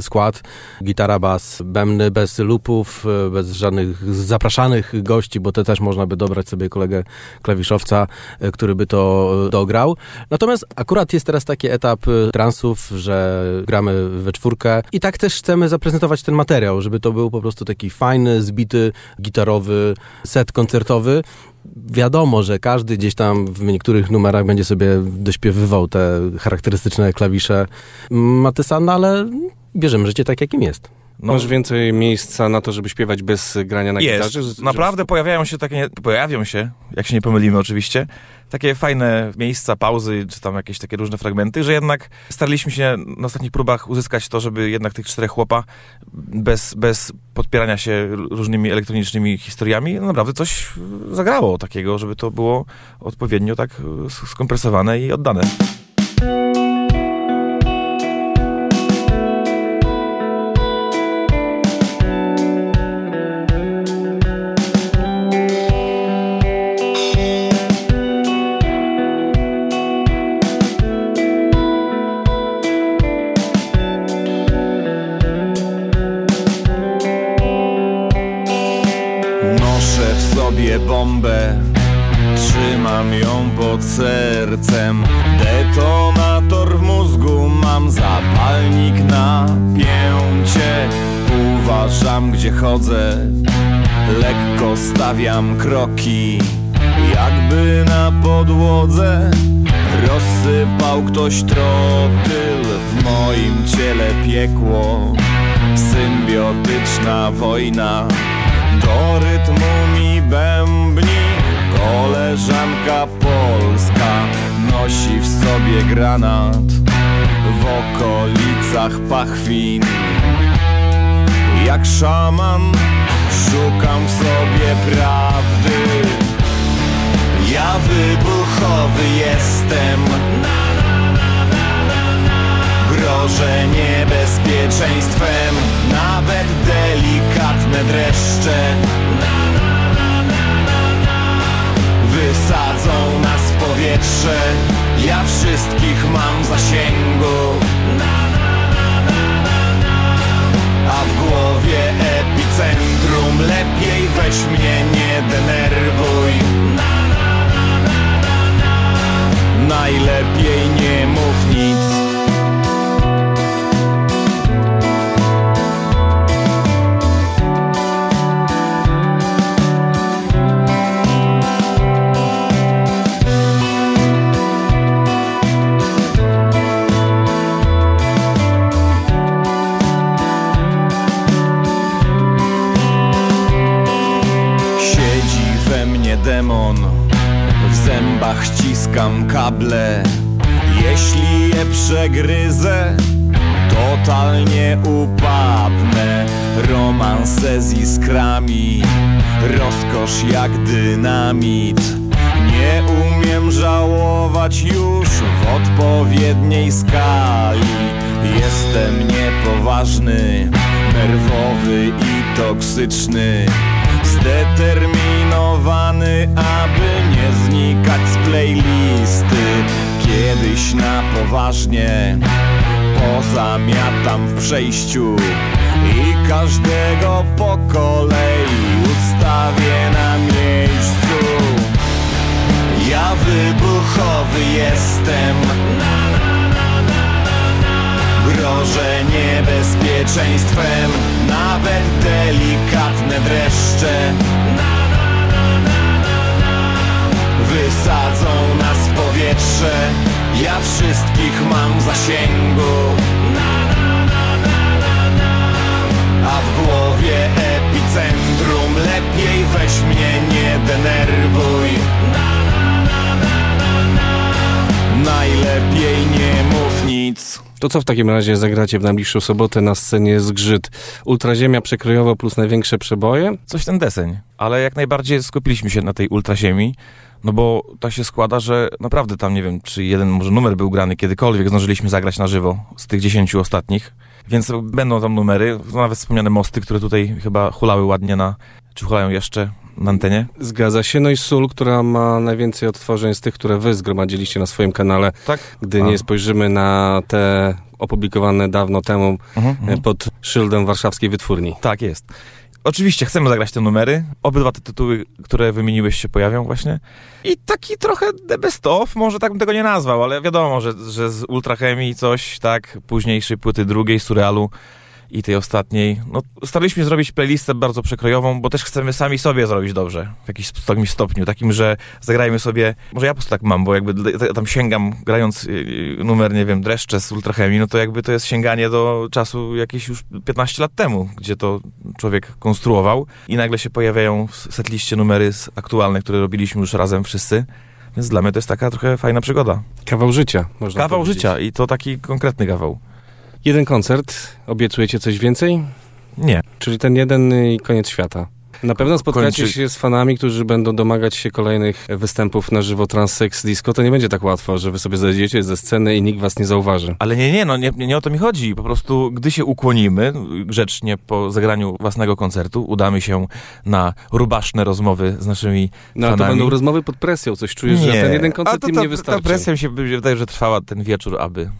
skład, gitara, bas, bębny, bez lupów, y, bez żadnych zapraszanych gości, bo to też można by dobrać sobie kolegę klawiszowca, y, który by to dograł. Natomiast akurat jest teraz taki etap transów, że gramy we czwórkę i tak też chcemy zaprezentować ten materiał, żeby to był po prostu taki fajny, zbity, gitarowy set koncertowy. Wiadomo, że każdy gdzieś tam w niektórych numerach będzie sobie dośpiewywał te charakterystyczne klawisze Matysa, no ale bierzemy życie tak, jakim jest. No, Masz więcej miejsca na to, żeby śpiewać bez grania na jest. gitarze? że- Naprawdę pojawiają się takie, pojawią się, jak się nie pomylimy oczywiście, takie fajne miejsca, pauzy, czy tam jakieś takie różne fragmenty, że jednak staraliśmy się na ostatnich próbach uzyskać to, żeby jednak tych czterech chłopa bez, bez podpierania się różnymi elektronicznymi historiami, no naprawdę coś zagrało takiego, żeby to było odpowiednio tak skompresowane i oddane. Bombę. Trzymam ją pod sercem. Detonator w mózgu Mam zapalnik na pięcie. Uważam gdzie chodzę. Lekko stawiam kroki. Jakby na podłodze Rozsypał ktoś trotyl. W moim ciele piekło. Symbiotyczna wojna. Do rytmu Koleżanka polska Nosi w sobie granat W okolicach pachwin. Jak szaman szukam w sobie prawdy. Ja wybuchowy jestem. Grożę niebezpieczeństwem Nawet delikatne dreszcze Wysadzą nas w powietrze. Ja wszystkich mam w zasięgu. A w głowie epicentrum Lepiej weź mnie nie denerwuj. Najlepiej nie mów nic ściskam kable. Jeśli je przegryzę Totalnie upadnę. Romanse z iskrami Rozkosz jak dynamit. Nie umiem żałować już w odpowiedniej skali. Jestem niepoważny, nerwowy i toksyczny Zdeterminowany, aby nie znikać z playlisty. Kiedyś na poważnie pozamiatam w przejściu I każdego po kolei ustawię na miejscu. Ja wybuchowy jestem. Grożę niebezpieczeństwem Nawet delikatne dreszcze. Wysadzą nas w powietrze. Ja wszystkich mam w zasięgu. A w głowie epicentrum Lepiej weź mnie nie denerwuj. Najlepiej nie mów nic To co w takim razie zagracie w najbliższą sobotę na scenie Zgrzyt? Ultraziemia przekrojowo plus największe przeboje? Coś ten deseń. Ale jak najbardziej skupiliśmy się na tej ultraziemi, no bo tak się składa, że naprawdę tam nie wiem, czy jeden może numer był grany kiedykolwiek, zdążyliśmy zagrać na żywo z tych dziesięciu ostatnich. Więc będą tam numery, nawet wspomniane mosty, które tutaj chyba hulały ładnie na, czy hulają jeszcze na antenie. Zgadza się. No i Sól, która ma najwięcej odtworzeń z tych, które wy zgromadziliście na swoim kanale. Tak? Gdy A. nie spojrzymy na te opublikowane dawno temu Mhm, e, mhm. pod szyldem warszawskiej wytwórni. Tak jest. Oczywiście chcemy zagrać te numery. Obydwa te tytuły, które wymieniłeś się pojawią właśnie. I taki trochę the best of, może tak bym tego nie nazwał, ale wiadomo, że, że z Ultrachemii coś, tak, późniejszej płyty drugiej, Surrealu i tej ostatniej. No, staraliśmy zrobić playlistę bardzo przekrojową, bo też chcemy sami sobie zrobić dobrze. W jakimś takim stopniu, takim, że zagrajmy sobie, może ja po prostu tak mam, bo jakby tam sięgam, grając yy, numer, nie wiem, Dreszcze z Ultrachemii, no to jakby to jest sięganie do czasu jakieś już 15 lat temu, gdzie to człowiek konstruował i nagle się pojawiają w setliście numery aktualne, które robiliśmy już razem wszyscy. Więc dla mnie to jest taka trochę fajna przygoda. Kawał życia, można Kawał powiedzieć. życia i to taki konkretny kawał. Jeden koncert, obiecujecie coś więcej? Nie. Czyli ten jeden i koniec świata. Na pewno spotkacie Kończy- się z fanami, którzy będą domagać się kolejnych występów na żywo Transsex Disco. To nie będzie tak łatwo, że wy sobie zejdziecie ze sceny i nikt was nie zauważy. Ale nie, nie, no nie, nie o to mi chodzi. Po prostu, gdy się ukłonimy grzecznie po zagraniu własnego koncertu, udamy się na rubaszne rozmowy z naszymi No ale to fanami. będą rozmowy pod presją. Coś czujesz, że ten jeden koncert A to, im ta, nie wystarczy. Ta presja mi się wydaje, że trwała ten wieczór, aby...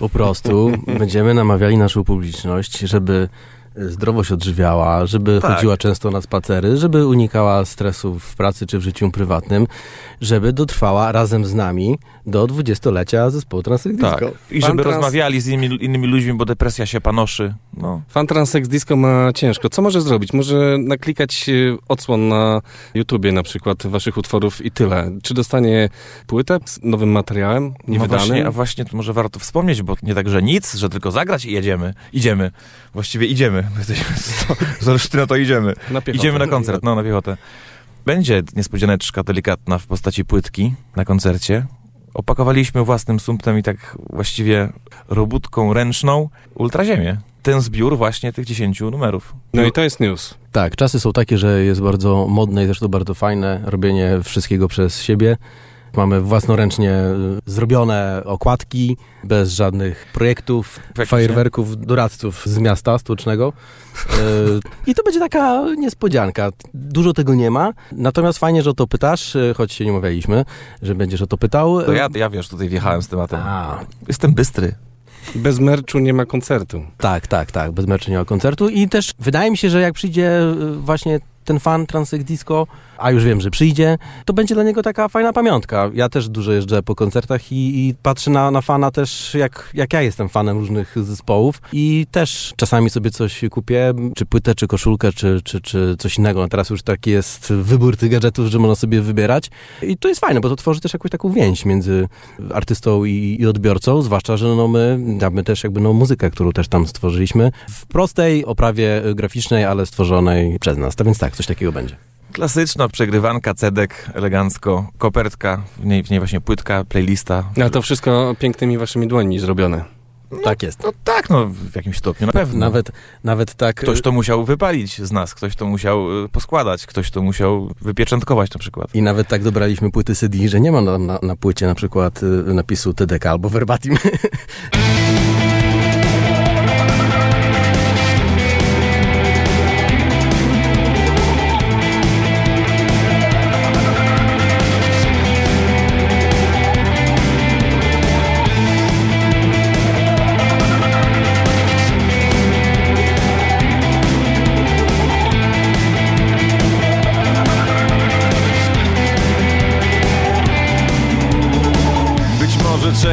Po prostu będziemy namawiali naszą publiczność, żeby zdrowo się odżywiała, żeby Tak. chodziła często na spacery, żeby unikała stresu w pracy czy w życiu prywatnym, żeby dotrwała razem z nami do dwudziestolecia zespołu Transek Disco. Tak. I Pan żeby trans- rozmawiali z innymi, innymi ludźmi, bo depresja się panoszy. No. Fan Transsex Disco ma ciężko. Co może zrobić? Może naklikać e, odsłon na YouTubie na przykład waszych utworów i tyle. Czy dostanie płytę z nowym materiałem, No niewydanym? właśnie, a właśnie to może warto wspomnieć, bo nie tak, że nic, że tylko zagrać i jedziemy. Idziemy. Właściwie idziemy. [LAUGHS] Jesteśmy z Olsztyna to idziemy. na piechotę. Idziemy na koncert, no na piechotę. Będzie niespodzianeczka delikatna w postaci płytki na koncercie. Opakowaliśmy własnym sumptem i tak właściwie robótką ręczną ultraziemię. ten zbiór właśnie tych 10 numerów. No i to jest news. Tak, czasy są takie, że jest bardzo modne i zresztą bardzo fajne robienie wszystkiego przez siebie. Mamy własnoręcznie y, zrobione okładki, bez żadnych projektów, fajerwerków, doradców z miasta stołecznego. Y, I to będzie taka niespodzianka. Dużo tego nie ma, natomiast fajnie, że o to pytasz, y, choć się nie umawialiśmy, że będziesz o to pytał. To ja, ja wiesz, tutaj wjechałem z tematem. A, Jestem bystry. Bez merczu nie ma koncertu. Tak, tak, tak, bez meczu nie ma koncertu i też wydaje mi się, że jak przyjdzie właśnie ten fan Transek Disco, a już wiem, że przyjdzie, to będzie dla niego taka fajna pamiątka. Ja też dużo jeżdżę po koncertach i, i patrzę na, na fana też, jak, jak ja jestem fanem różnych zespołów i też czasami sobie coś kupię, czy płytę, czy koszulkę, czy, czy, czy coś innego. Teraz już taki jest wybór tych gadżetów, że można sobie wybierać i to jest fajne, bo to tworzy też jakąś taką więź między artystą i, i odbiorcą, zwłaszcza, że no my mamy też jakby no muzykę, którą też tam stworzyliśmy w prostej oprawie graficznej, ale stworzonej przez nas. To więc tak, coś takiego będzie. Klasyczna przegrywanka, cedek, elegancko, kopertka, w niej, w niej właśnie płytka, playlista. A to wszystko pięknymi waszymi dłońmi zrobione. tak jest. No tak, no w jakimś stopniu na pewno. Nawet, nawet tak. Ktoś to musiał wypalić z nas, ktoś to musiał y, poskładać, ktoś to musiał wypieczętkować na przykład. I nawet tak dobraliśmy płyty CD, że nie ma na, na, na płycie na przykład y, napisu TDK albo verbatim. [LAUGHS]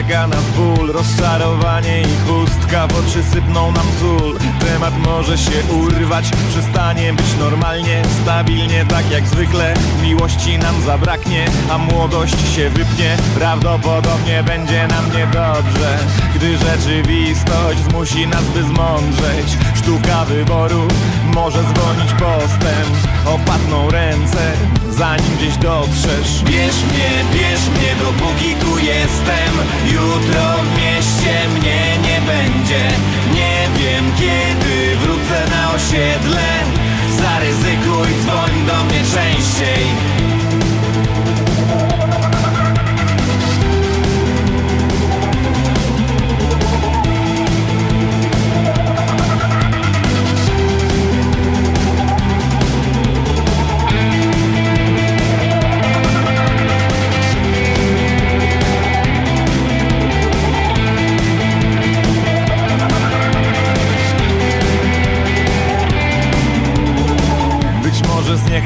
nas ból, rozczarowanie i chustka W oczy sypną nam sól Temat może się urwać Przestanie być normalnie, stabilnie Tak jak zwykle. Miłości nam zabraknie A młodość się wypnie. Prawdopodobnie będzie nam niedobrze Gdy rzeczywistość zmusi nas by zmądrzeć. Sztuka wyboru może zwolnić postęp. Opadną ręce zanim gdzieś dotrzesz. Bierz mnie, bierz mnie dopóki tu jestem. Jutro w mieście mnie nie będzie. Nie wiem kiedy wrócę na osiedle. Zaryzykuj, dzwoń do mnie częściej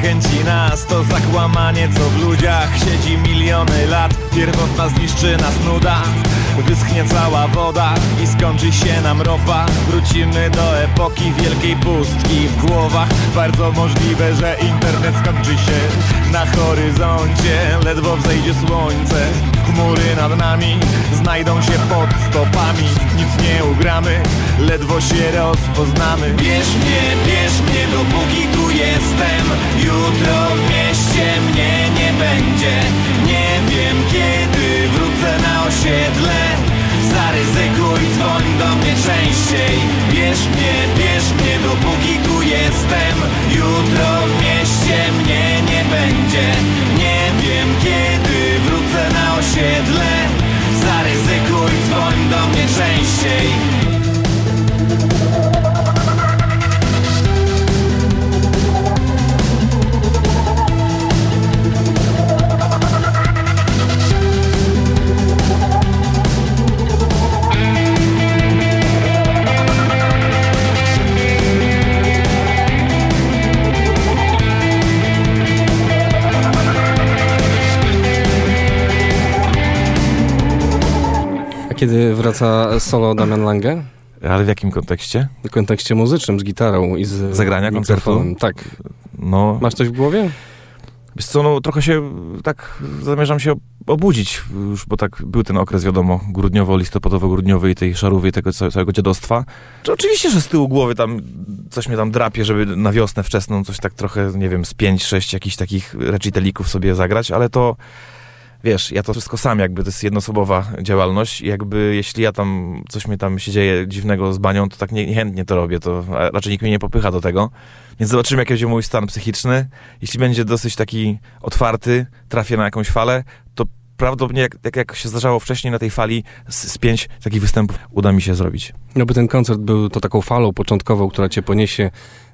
zniechęci nas to zakłamanie, co w ludziach siedzi miliony lat. Pierwotna zniszczy nas nuda, wyschnie cała woda i skończy się nam ropa. Wrócimy do epoki wielkiej pustki w głowach. Bardzo możliwe, że internet skończy się na horyzoncie. Ledwo wzejdzie słońce, chmury nad nami znajdą się pod stopami. Nic nie ugramy, ledwo się rozpoznamy. Bierz mnie, bierz mnie, dopóki tu jestem Jutro w mieście mnie nie będzie. Nie wiem kiedy wrócę na osiedle. Zaryzykuj, dzwoń do mnie częściej. Bierz mnie, bierz mnie, dopóki tu jestem. Jutro w mieście mnie nie będzie. Nie wiem kiedy wrócę na osiedle kiedy wraca solo Damian Lange? Ale w jakim kontekście? W kontekście muzycznym, z gitarą i z Zagrania mikrofonem. Tak. No, Masz coś w głowie? Wiesz co, no trochę się tak zamierzam się obudzić już, bo tak był ten okres, wiadomo, grudniowo-listopadowo-grudniowy i tej szarówy i tego ca- całego dziadostwa. Czy oczywiście, że z tyłu głowy tam coś mnie tam drapie, żeby na wiosnę wczesną coś tak trochę, nie wiem, z pięć, sześć jakichś takich recitalików sobie zagrać, ale to wiesz, ja to wszystko sam jakby, to jest jednoosobowa działalność i jakby jeśli ja tam, coś mi tam się dzieje dziwnego z banią, to tak nie- niechętnie to robię, to raczej nikt mnie nie popycha do tego. Więc zobaczymy, jaki będzie mój stan psychiczny. Jeśli będzie dosyć taki otwarty, trafię na jakąś falę, to prawdopodobnie, jak, jak, jak się zdarzało wcześniej na tej fali, z, z pięć takich występów uda mi się zrobić. No by ten koncert był to taką falą początkową, która cię poniesie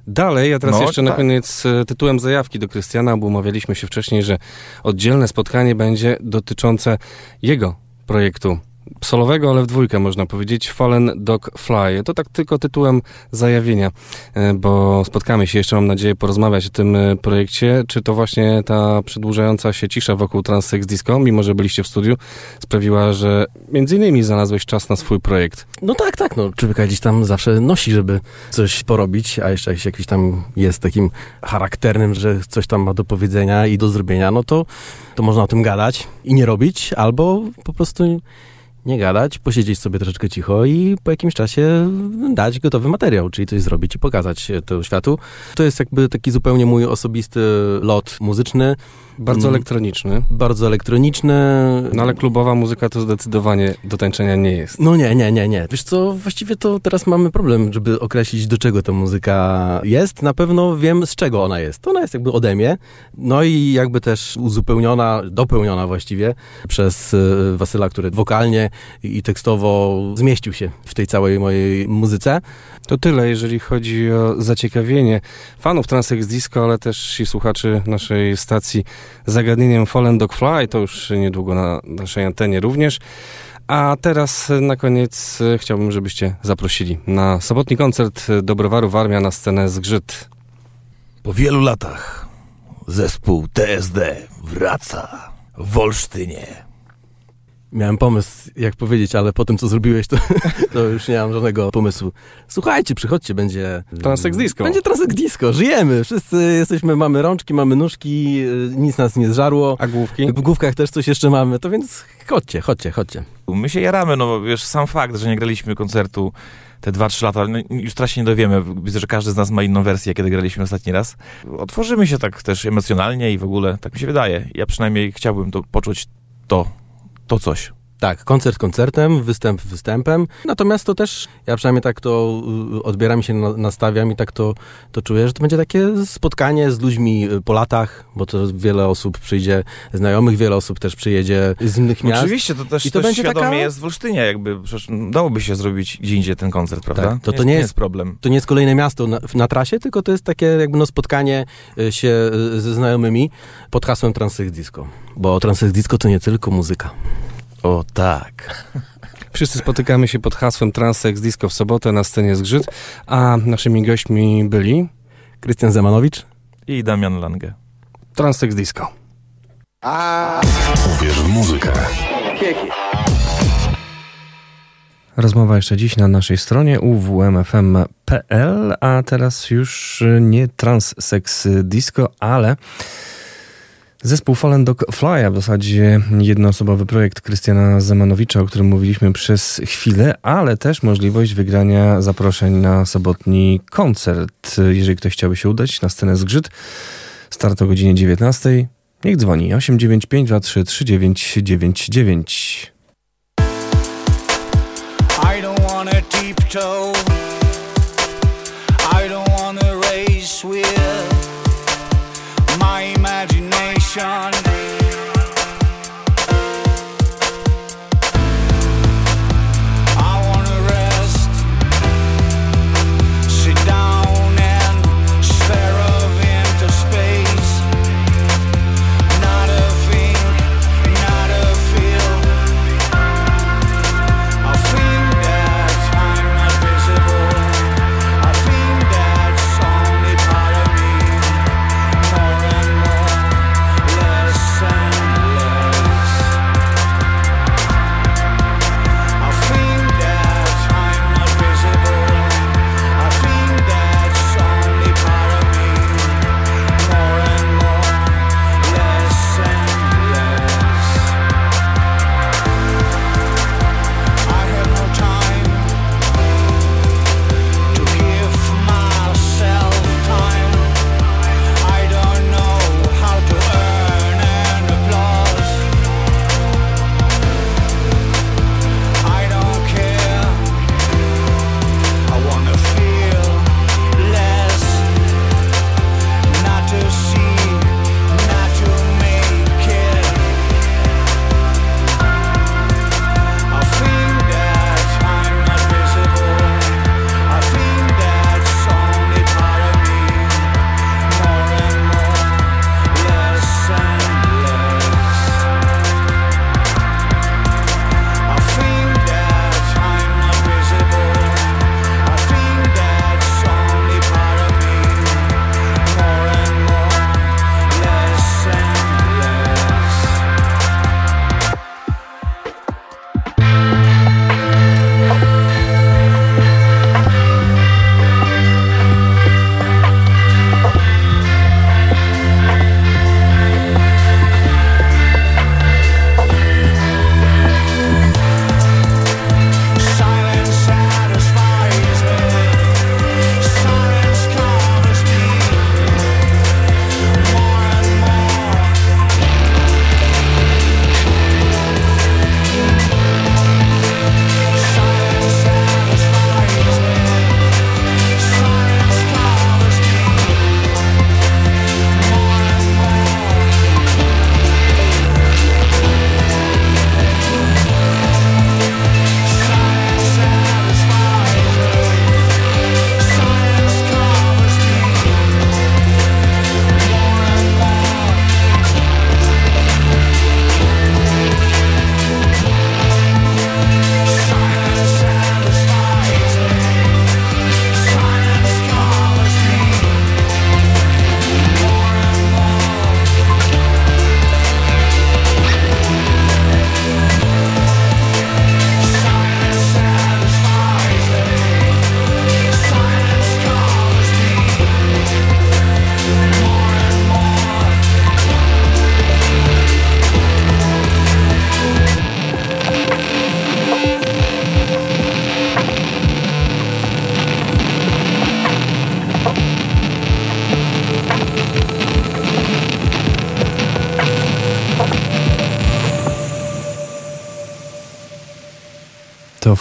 dalej. A teraz No, jeszcze na tak. koniec e, tytułem zajawki do Krystiana, bo umawialiśmy się wcześniej, że oddzielne spotkanie będzie dotyczące jego projektu solowego, ale w dwójkę można powiedzieć, Fallen Dog Fly. To tak tylko tytułem zajawienia, e, bo spotkamy się jeszcze, mam nadzieję, porozmawiać o tym e, projekcie. Czy to właśnie ta przedłużająca się cisza wokół Transsex Disco, mimo że byliście w studiu, sprawiła, że między innymi znalazłeś czas na swój projekt? No tak, tak, no człowieka gdzieś tam zawsze nosi, żeby coś porobić, a jeszcze jak się jakiś tam jest takim charakternym, że coś tam ma do powiedzenia i do zrobienia, no to, to można o tym gadać i nie robić, albo po prostu nie gadać, posiedzieć sobie troszeczkę cicho i po jakimś czasie dać gotowy materiał, czyli coś zrobić i pokazać to światu. To jest jakby taki zupełnie mój osobisty lot muzyczny, Bardzo Mm. elektroniczny. bardzo elektroniczny. No ale klubowa muzyka to zdecydowanie do tańczenia nie jest. No nie, nie, nie, nie. Wiesz co, właściwie to teraz mamy problem, żeby określić, do czego ta muzyka jest. Na pewno wiem, z czego ona jest. Ona jest jakby ode mnie, no i jakby też uzupełniona, dopełniona właściwie przez y, Wasyla, który wokalnie i tekstowo zmieścił się w tej całej mojej muzyce. To tyle, jeżeli chodzi o zaciekawienie fanów Transex Disco, ale też i słuchaczy naszej stacji zagadnieniem Fallen Dog Fly, to już niedługo na naszej antenie również. A teraz na koniec chciałbym, żebyście zaprosili na sobotni koncert Dobrowaru Warmia na scenę Zgrzyt. Po wielu latach zespół TSD wraca w Olsztynie. Miałem pomysł, jak powiedzieć, ale po tym, co zrobiłeś, to, [LAUGHS] to już nie mam żadnego pomysłu. Słuchajcie, przychodźcie, będzie... Transex Disco. Będzie Transex Disco, żyjemy. Wszyscy jesteśmy, mamy rączki, mamy nóżki, y, nic nas nie zżarło. A główki? W główkach też coś jeszcze mamy, to więc chodźcie, chodźcie, chodźcie. My się jaramy, no wiesz, sam fakt, że nie graliśmy koncertu te 2-3 lata, no, już teraz się nie dowiemy. Widzę, że każdy z nas ma inną wersję, kiedy graliśmy ostatni raz. Otworzymy się tak też emocjonalnie i w ogóle, tak mi się wydaje. Ja przynajmniej chciałbym to poczuć to, to coś. Tak, koncert koncertem, występ występem. Natomiast to też, ja przynajmniej tak to y, odbieram się, na- nastawiam i tak to, to czuję, że to będzie takie spotkanie z ludźmi y, po latach, bo to wiele osób przyjdzie, znajomych, wiele osób też przyjedzie z innych miast. Oczywiście, to też, I to też będzie świadomie taka- jest w Olsztynie, jakby dałoby się zrobić gdzie indziej ten koncert, prawda? Tak, to- to nie jest- problem. To nie jest kolejne miasto na, na trasie, tylko to jest takie jakby no spotkanie y, się ze znajomymi pod hasłem Transex Disco. Bo Transex Disco to nie tylko muzyka. O tak. Wszyscy spotykamy się pod hasłem Transex Disco w sobotę na scenie Zgrzyt, a naszymi gośćmi byli Krystian Zemanowicz. I Damian Lange. Transex Disco. Uwierz w muzykę. Rozmowa jeszcze dziś na naszej stronie uwmfm.pl, a teraz już nie Transsex Disco, ale zespół Fallen Dog Fly, w zasadzie jednoosobowy projekt Krystiana Zemanowicza, o którym mówiliśmy przez chwilę, ale też możliwość wygrania zaproszeń na sobotni koncert. Jeżeli ktoś chciałby się udać na scenę Zgrzyt, start o godzinie 19, niech dzwoni 895 23 3999. I don't wanna tiptoe. Sean.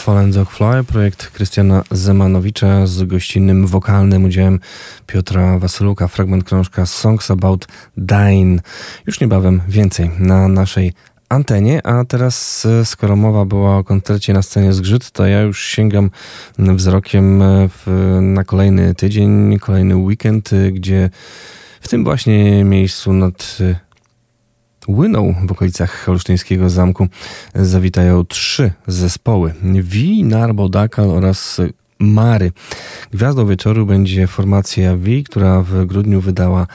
Fallen Dog Fly, projekt Krystiana Zemanowicza z gościnnym wokalnym udziałem Piotra Wasyluka, fragment krążka Songs About Dying. Już niebawem więcej na naszej antenie, a teraz e, skoro mowa była o koncercie na scenie Zgrzyt, to ja już sięgam wzrokiem e, w, na kolejny tydzień, kolejny weekend, e, gdzie w tym właśnie miejscu nad Łyną w okolicach Holsztyńskiego Zamku zawitają trzy zespoły. Wi, Narbo, Dakal oraz Mary. Gwiazdą wieczoru będzie formacja V, która w grudniu wydała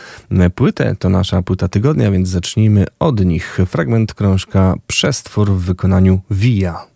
płytę. To nasza płyta tygodnia, więc zacznijmy od nich. Fragment krążka Przestwór w wykonaniu Via.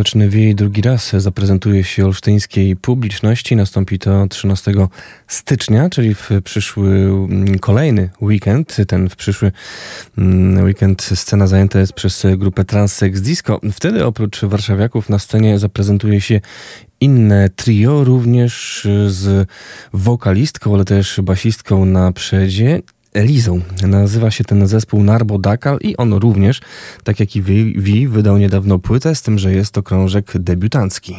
Stoczny Wiej drugi raz zaprezentuje się olsztyńskiej publiczności. Nastąpi to 13 stycznia, czyli w przyszły mm, kolejny weekend. Ten w przyszły mm, weekend scena zajęta jest przez grupę Transsex Disco. Wtedy oprócz warszawiaków na scenie zaprezentuje się inne trio, również z wokalistką, ale też basistką na przedzie Elizą. Nazywa się ten zespół Narbo Dakal i on również, tak jak i Wi, wydał niedawno płytę, z tym, że jest to krążek debiutancki.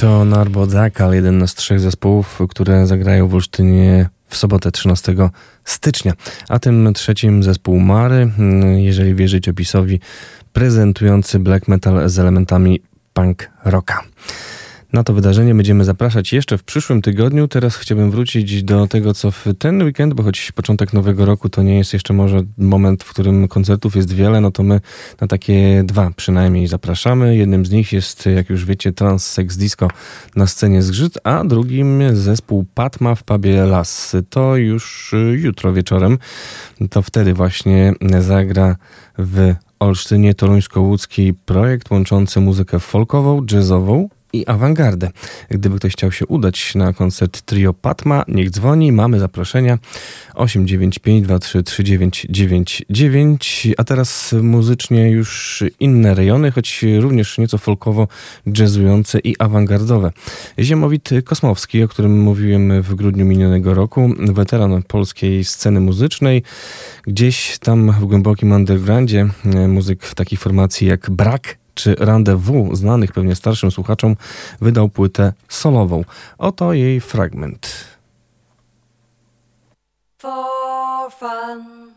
To Narbodakal, jeden z trzech zespołów, które zagrają w Olsztynie w sobotę 13 stycznia. A tym trzecim zespół Mary, jeżeli wierzyć opisowi, prezentujący black metal z elementami punk rocka. Na to wydarzenie będziemy zapraszać jeszcze w przyszłym tygodniu. Teraz chciałbym wrócić do tego, co w ten weekend, bo choć początek nowego roku to nie jest jeszcze może moment, w którym koncertów jest wiele, no to my na takie dwa przynajmniej zapraszamy. Jednym z nich jest, jak już wiecie, Trans Sex Disco na scenie Zgrzyt, a drugim zespół Patma w pubie Las. To już jutro wieczorem. To wtedy właśnie zagra w Olsztynie Toruńsko-Łódzki projekt łączący muzykę folkową, jazzową, i awangardę. Gdyby ktoś chciał się udać na koncert Trio Patma, niech dzwoni, mamy zaproszenia 895233999, a teraz muzycznie już inne rejony, choć również nieco folkowo jazzujące i awangardowe. Ziemowit Kosmowski, o którym mówiłem w grudniu minionego roku, weteran polskiej sceny muzycznej, gdzieś tam w głębokim undergroundzie muzyk takich formacji jak Brak, czy Rendezvous, znanych pewnie starszym słuchaczom, wydał płytę solową. Oto jej fragment. For fun.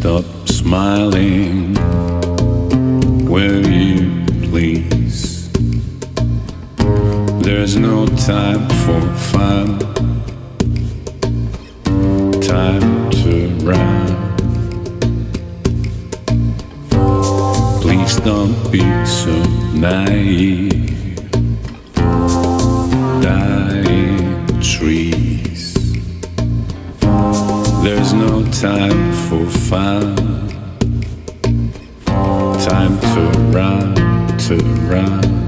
Stop smiling? Will you please? There's no time for fun, time to run. Please don't be so naive. Dying trees. There's no time for fun. Time to run, to run.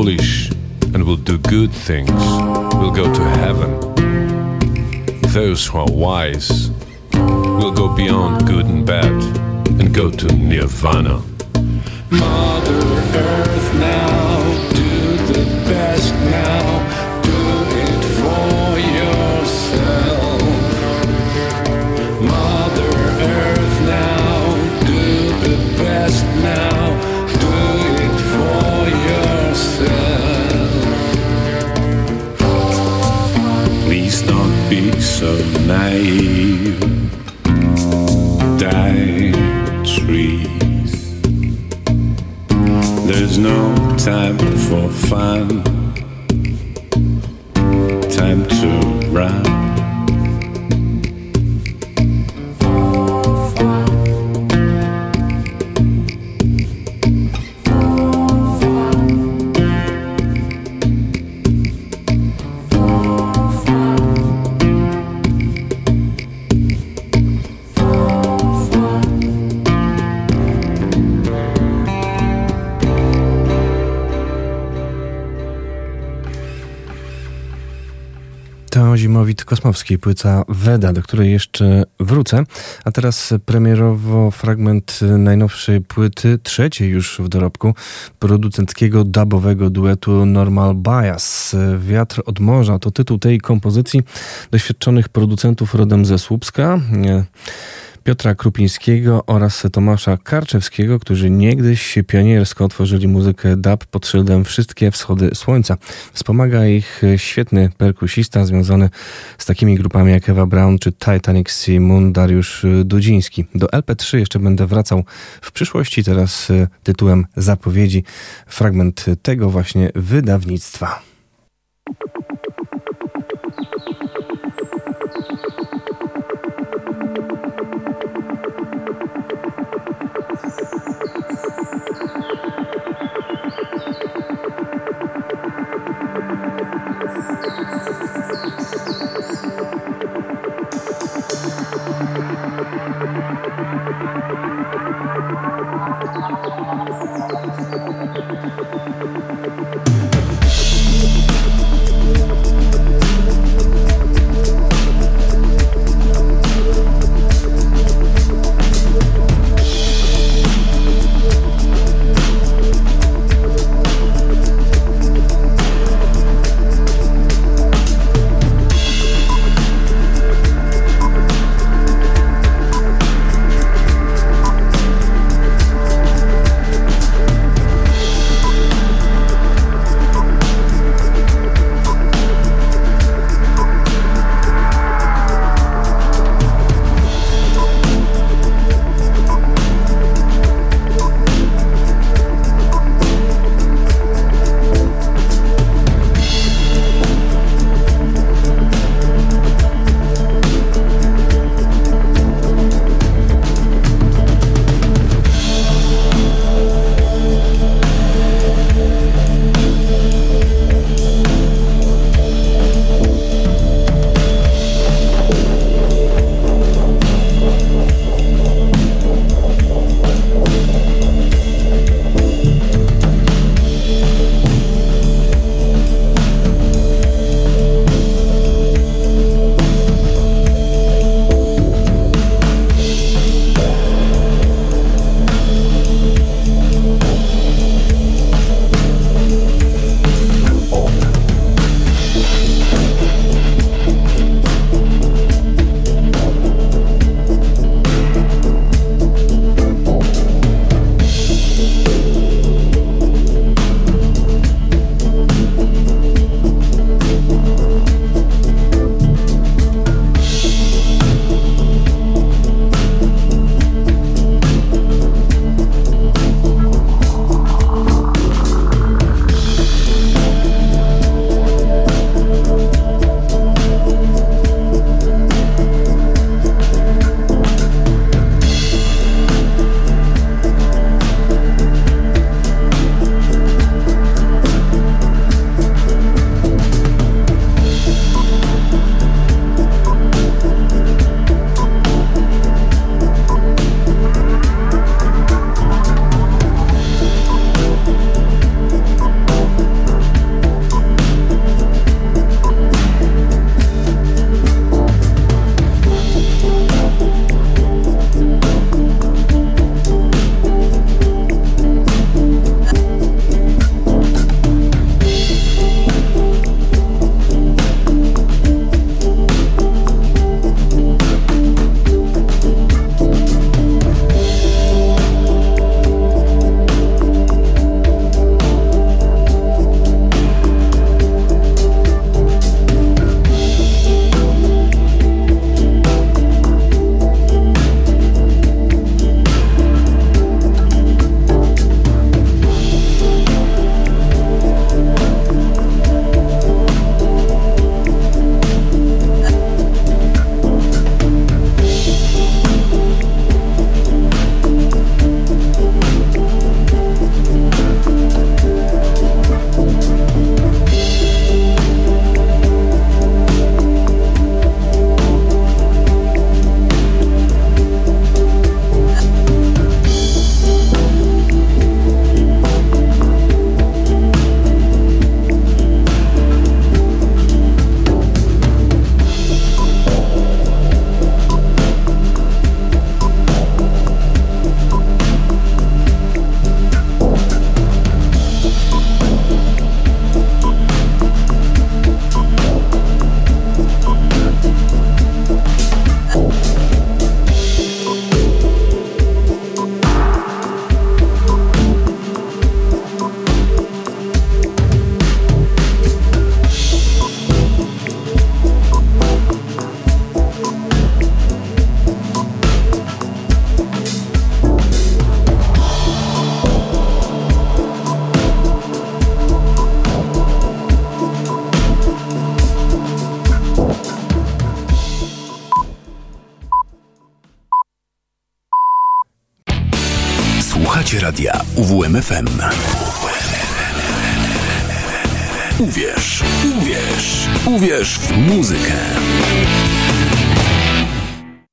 Foolish and will do good things will go to heaven. Those who are wise will go beyond good and bad and go to nirvana. Mother Earth now, do the best now, Zimowit Kosmowski, płyta Weda, do której jeszcze wrócę. A teraz premierowo fragment najnowszej płyty, trzeciej już w dorobku, producenckiego dubowego duetu Normal Bias. Wiatr od morza to tytuł tej kompozycji doświadczonych producentów rodem ze Słupska. Piotra Krupińskiego oraz Tomasza Karczewskiego, którzy niegdyś pioniersko otworzyli muzykę dub pod szyldem Wszystkie Wschody Słońca. Wspomaga ich świetny perkusista związany z takimi grupami jak Eva Brown czy Titanic Sea Moon Dariusz Dudziński. Do LP3 jeszcze będę wracał w przyszłości, teraz tytułem zapowiedzi fragment tego właśnie wydawnictwa.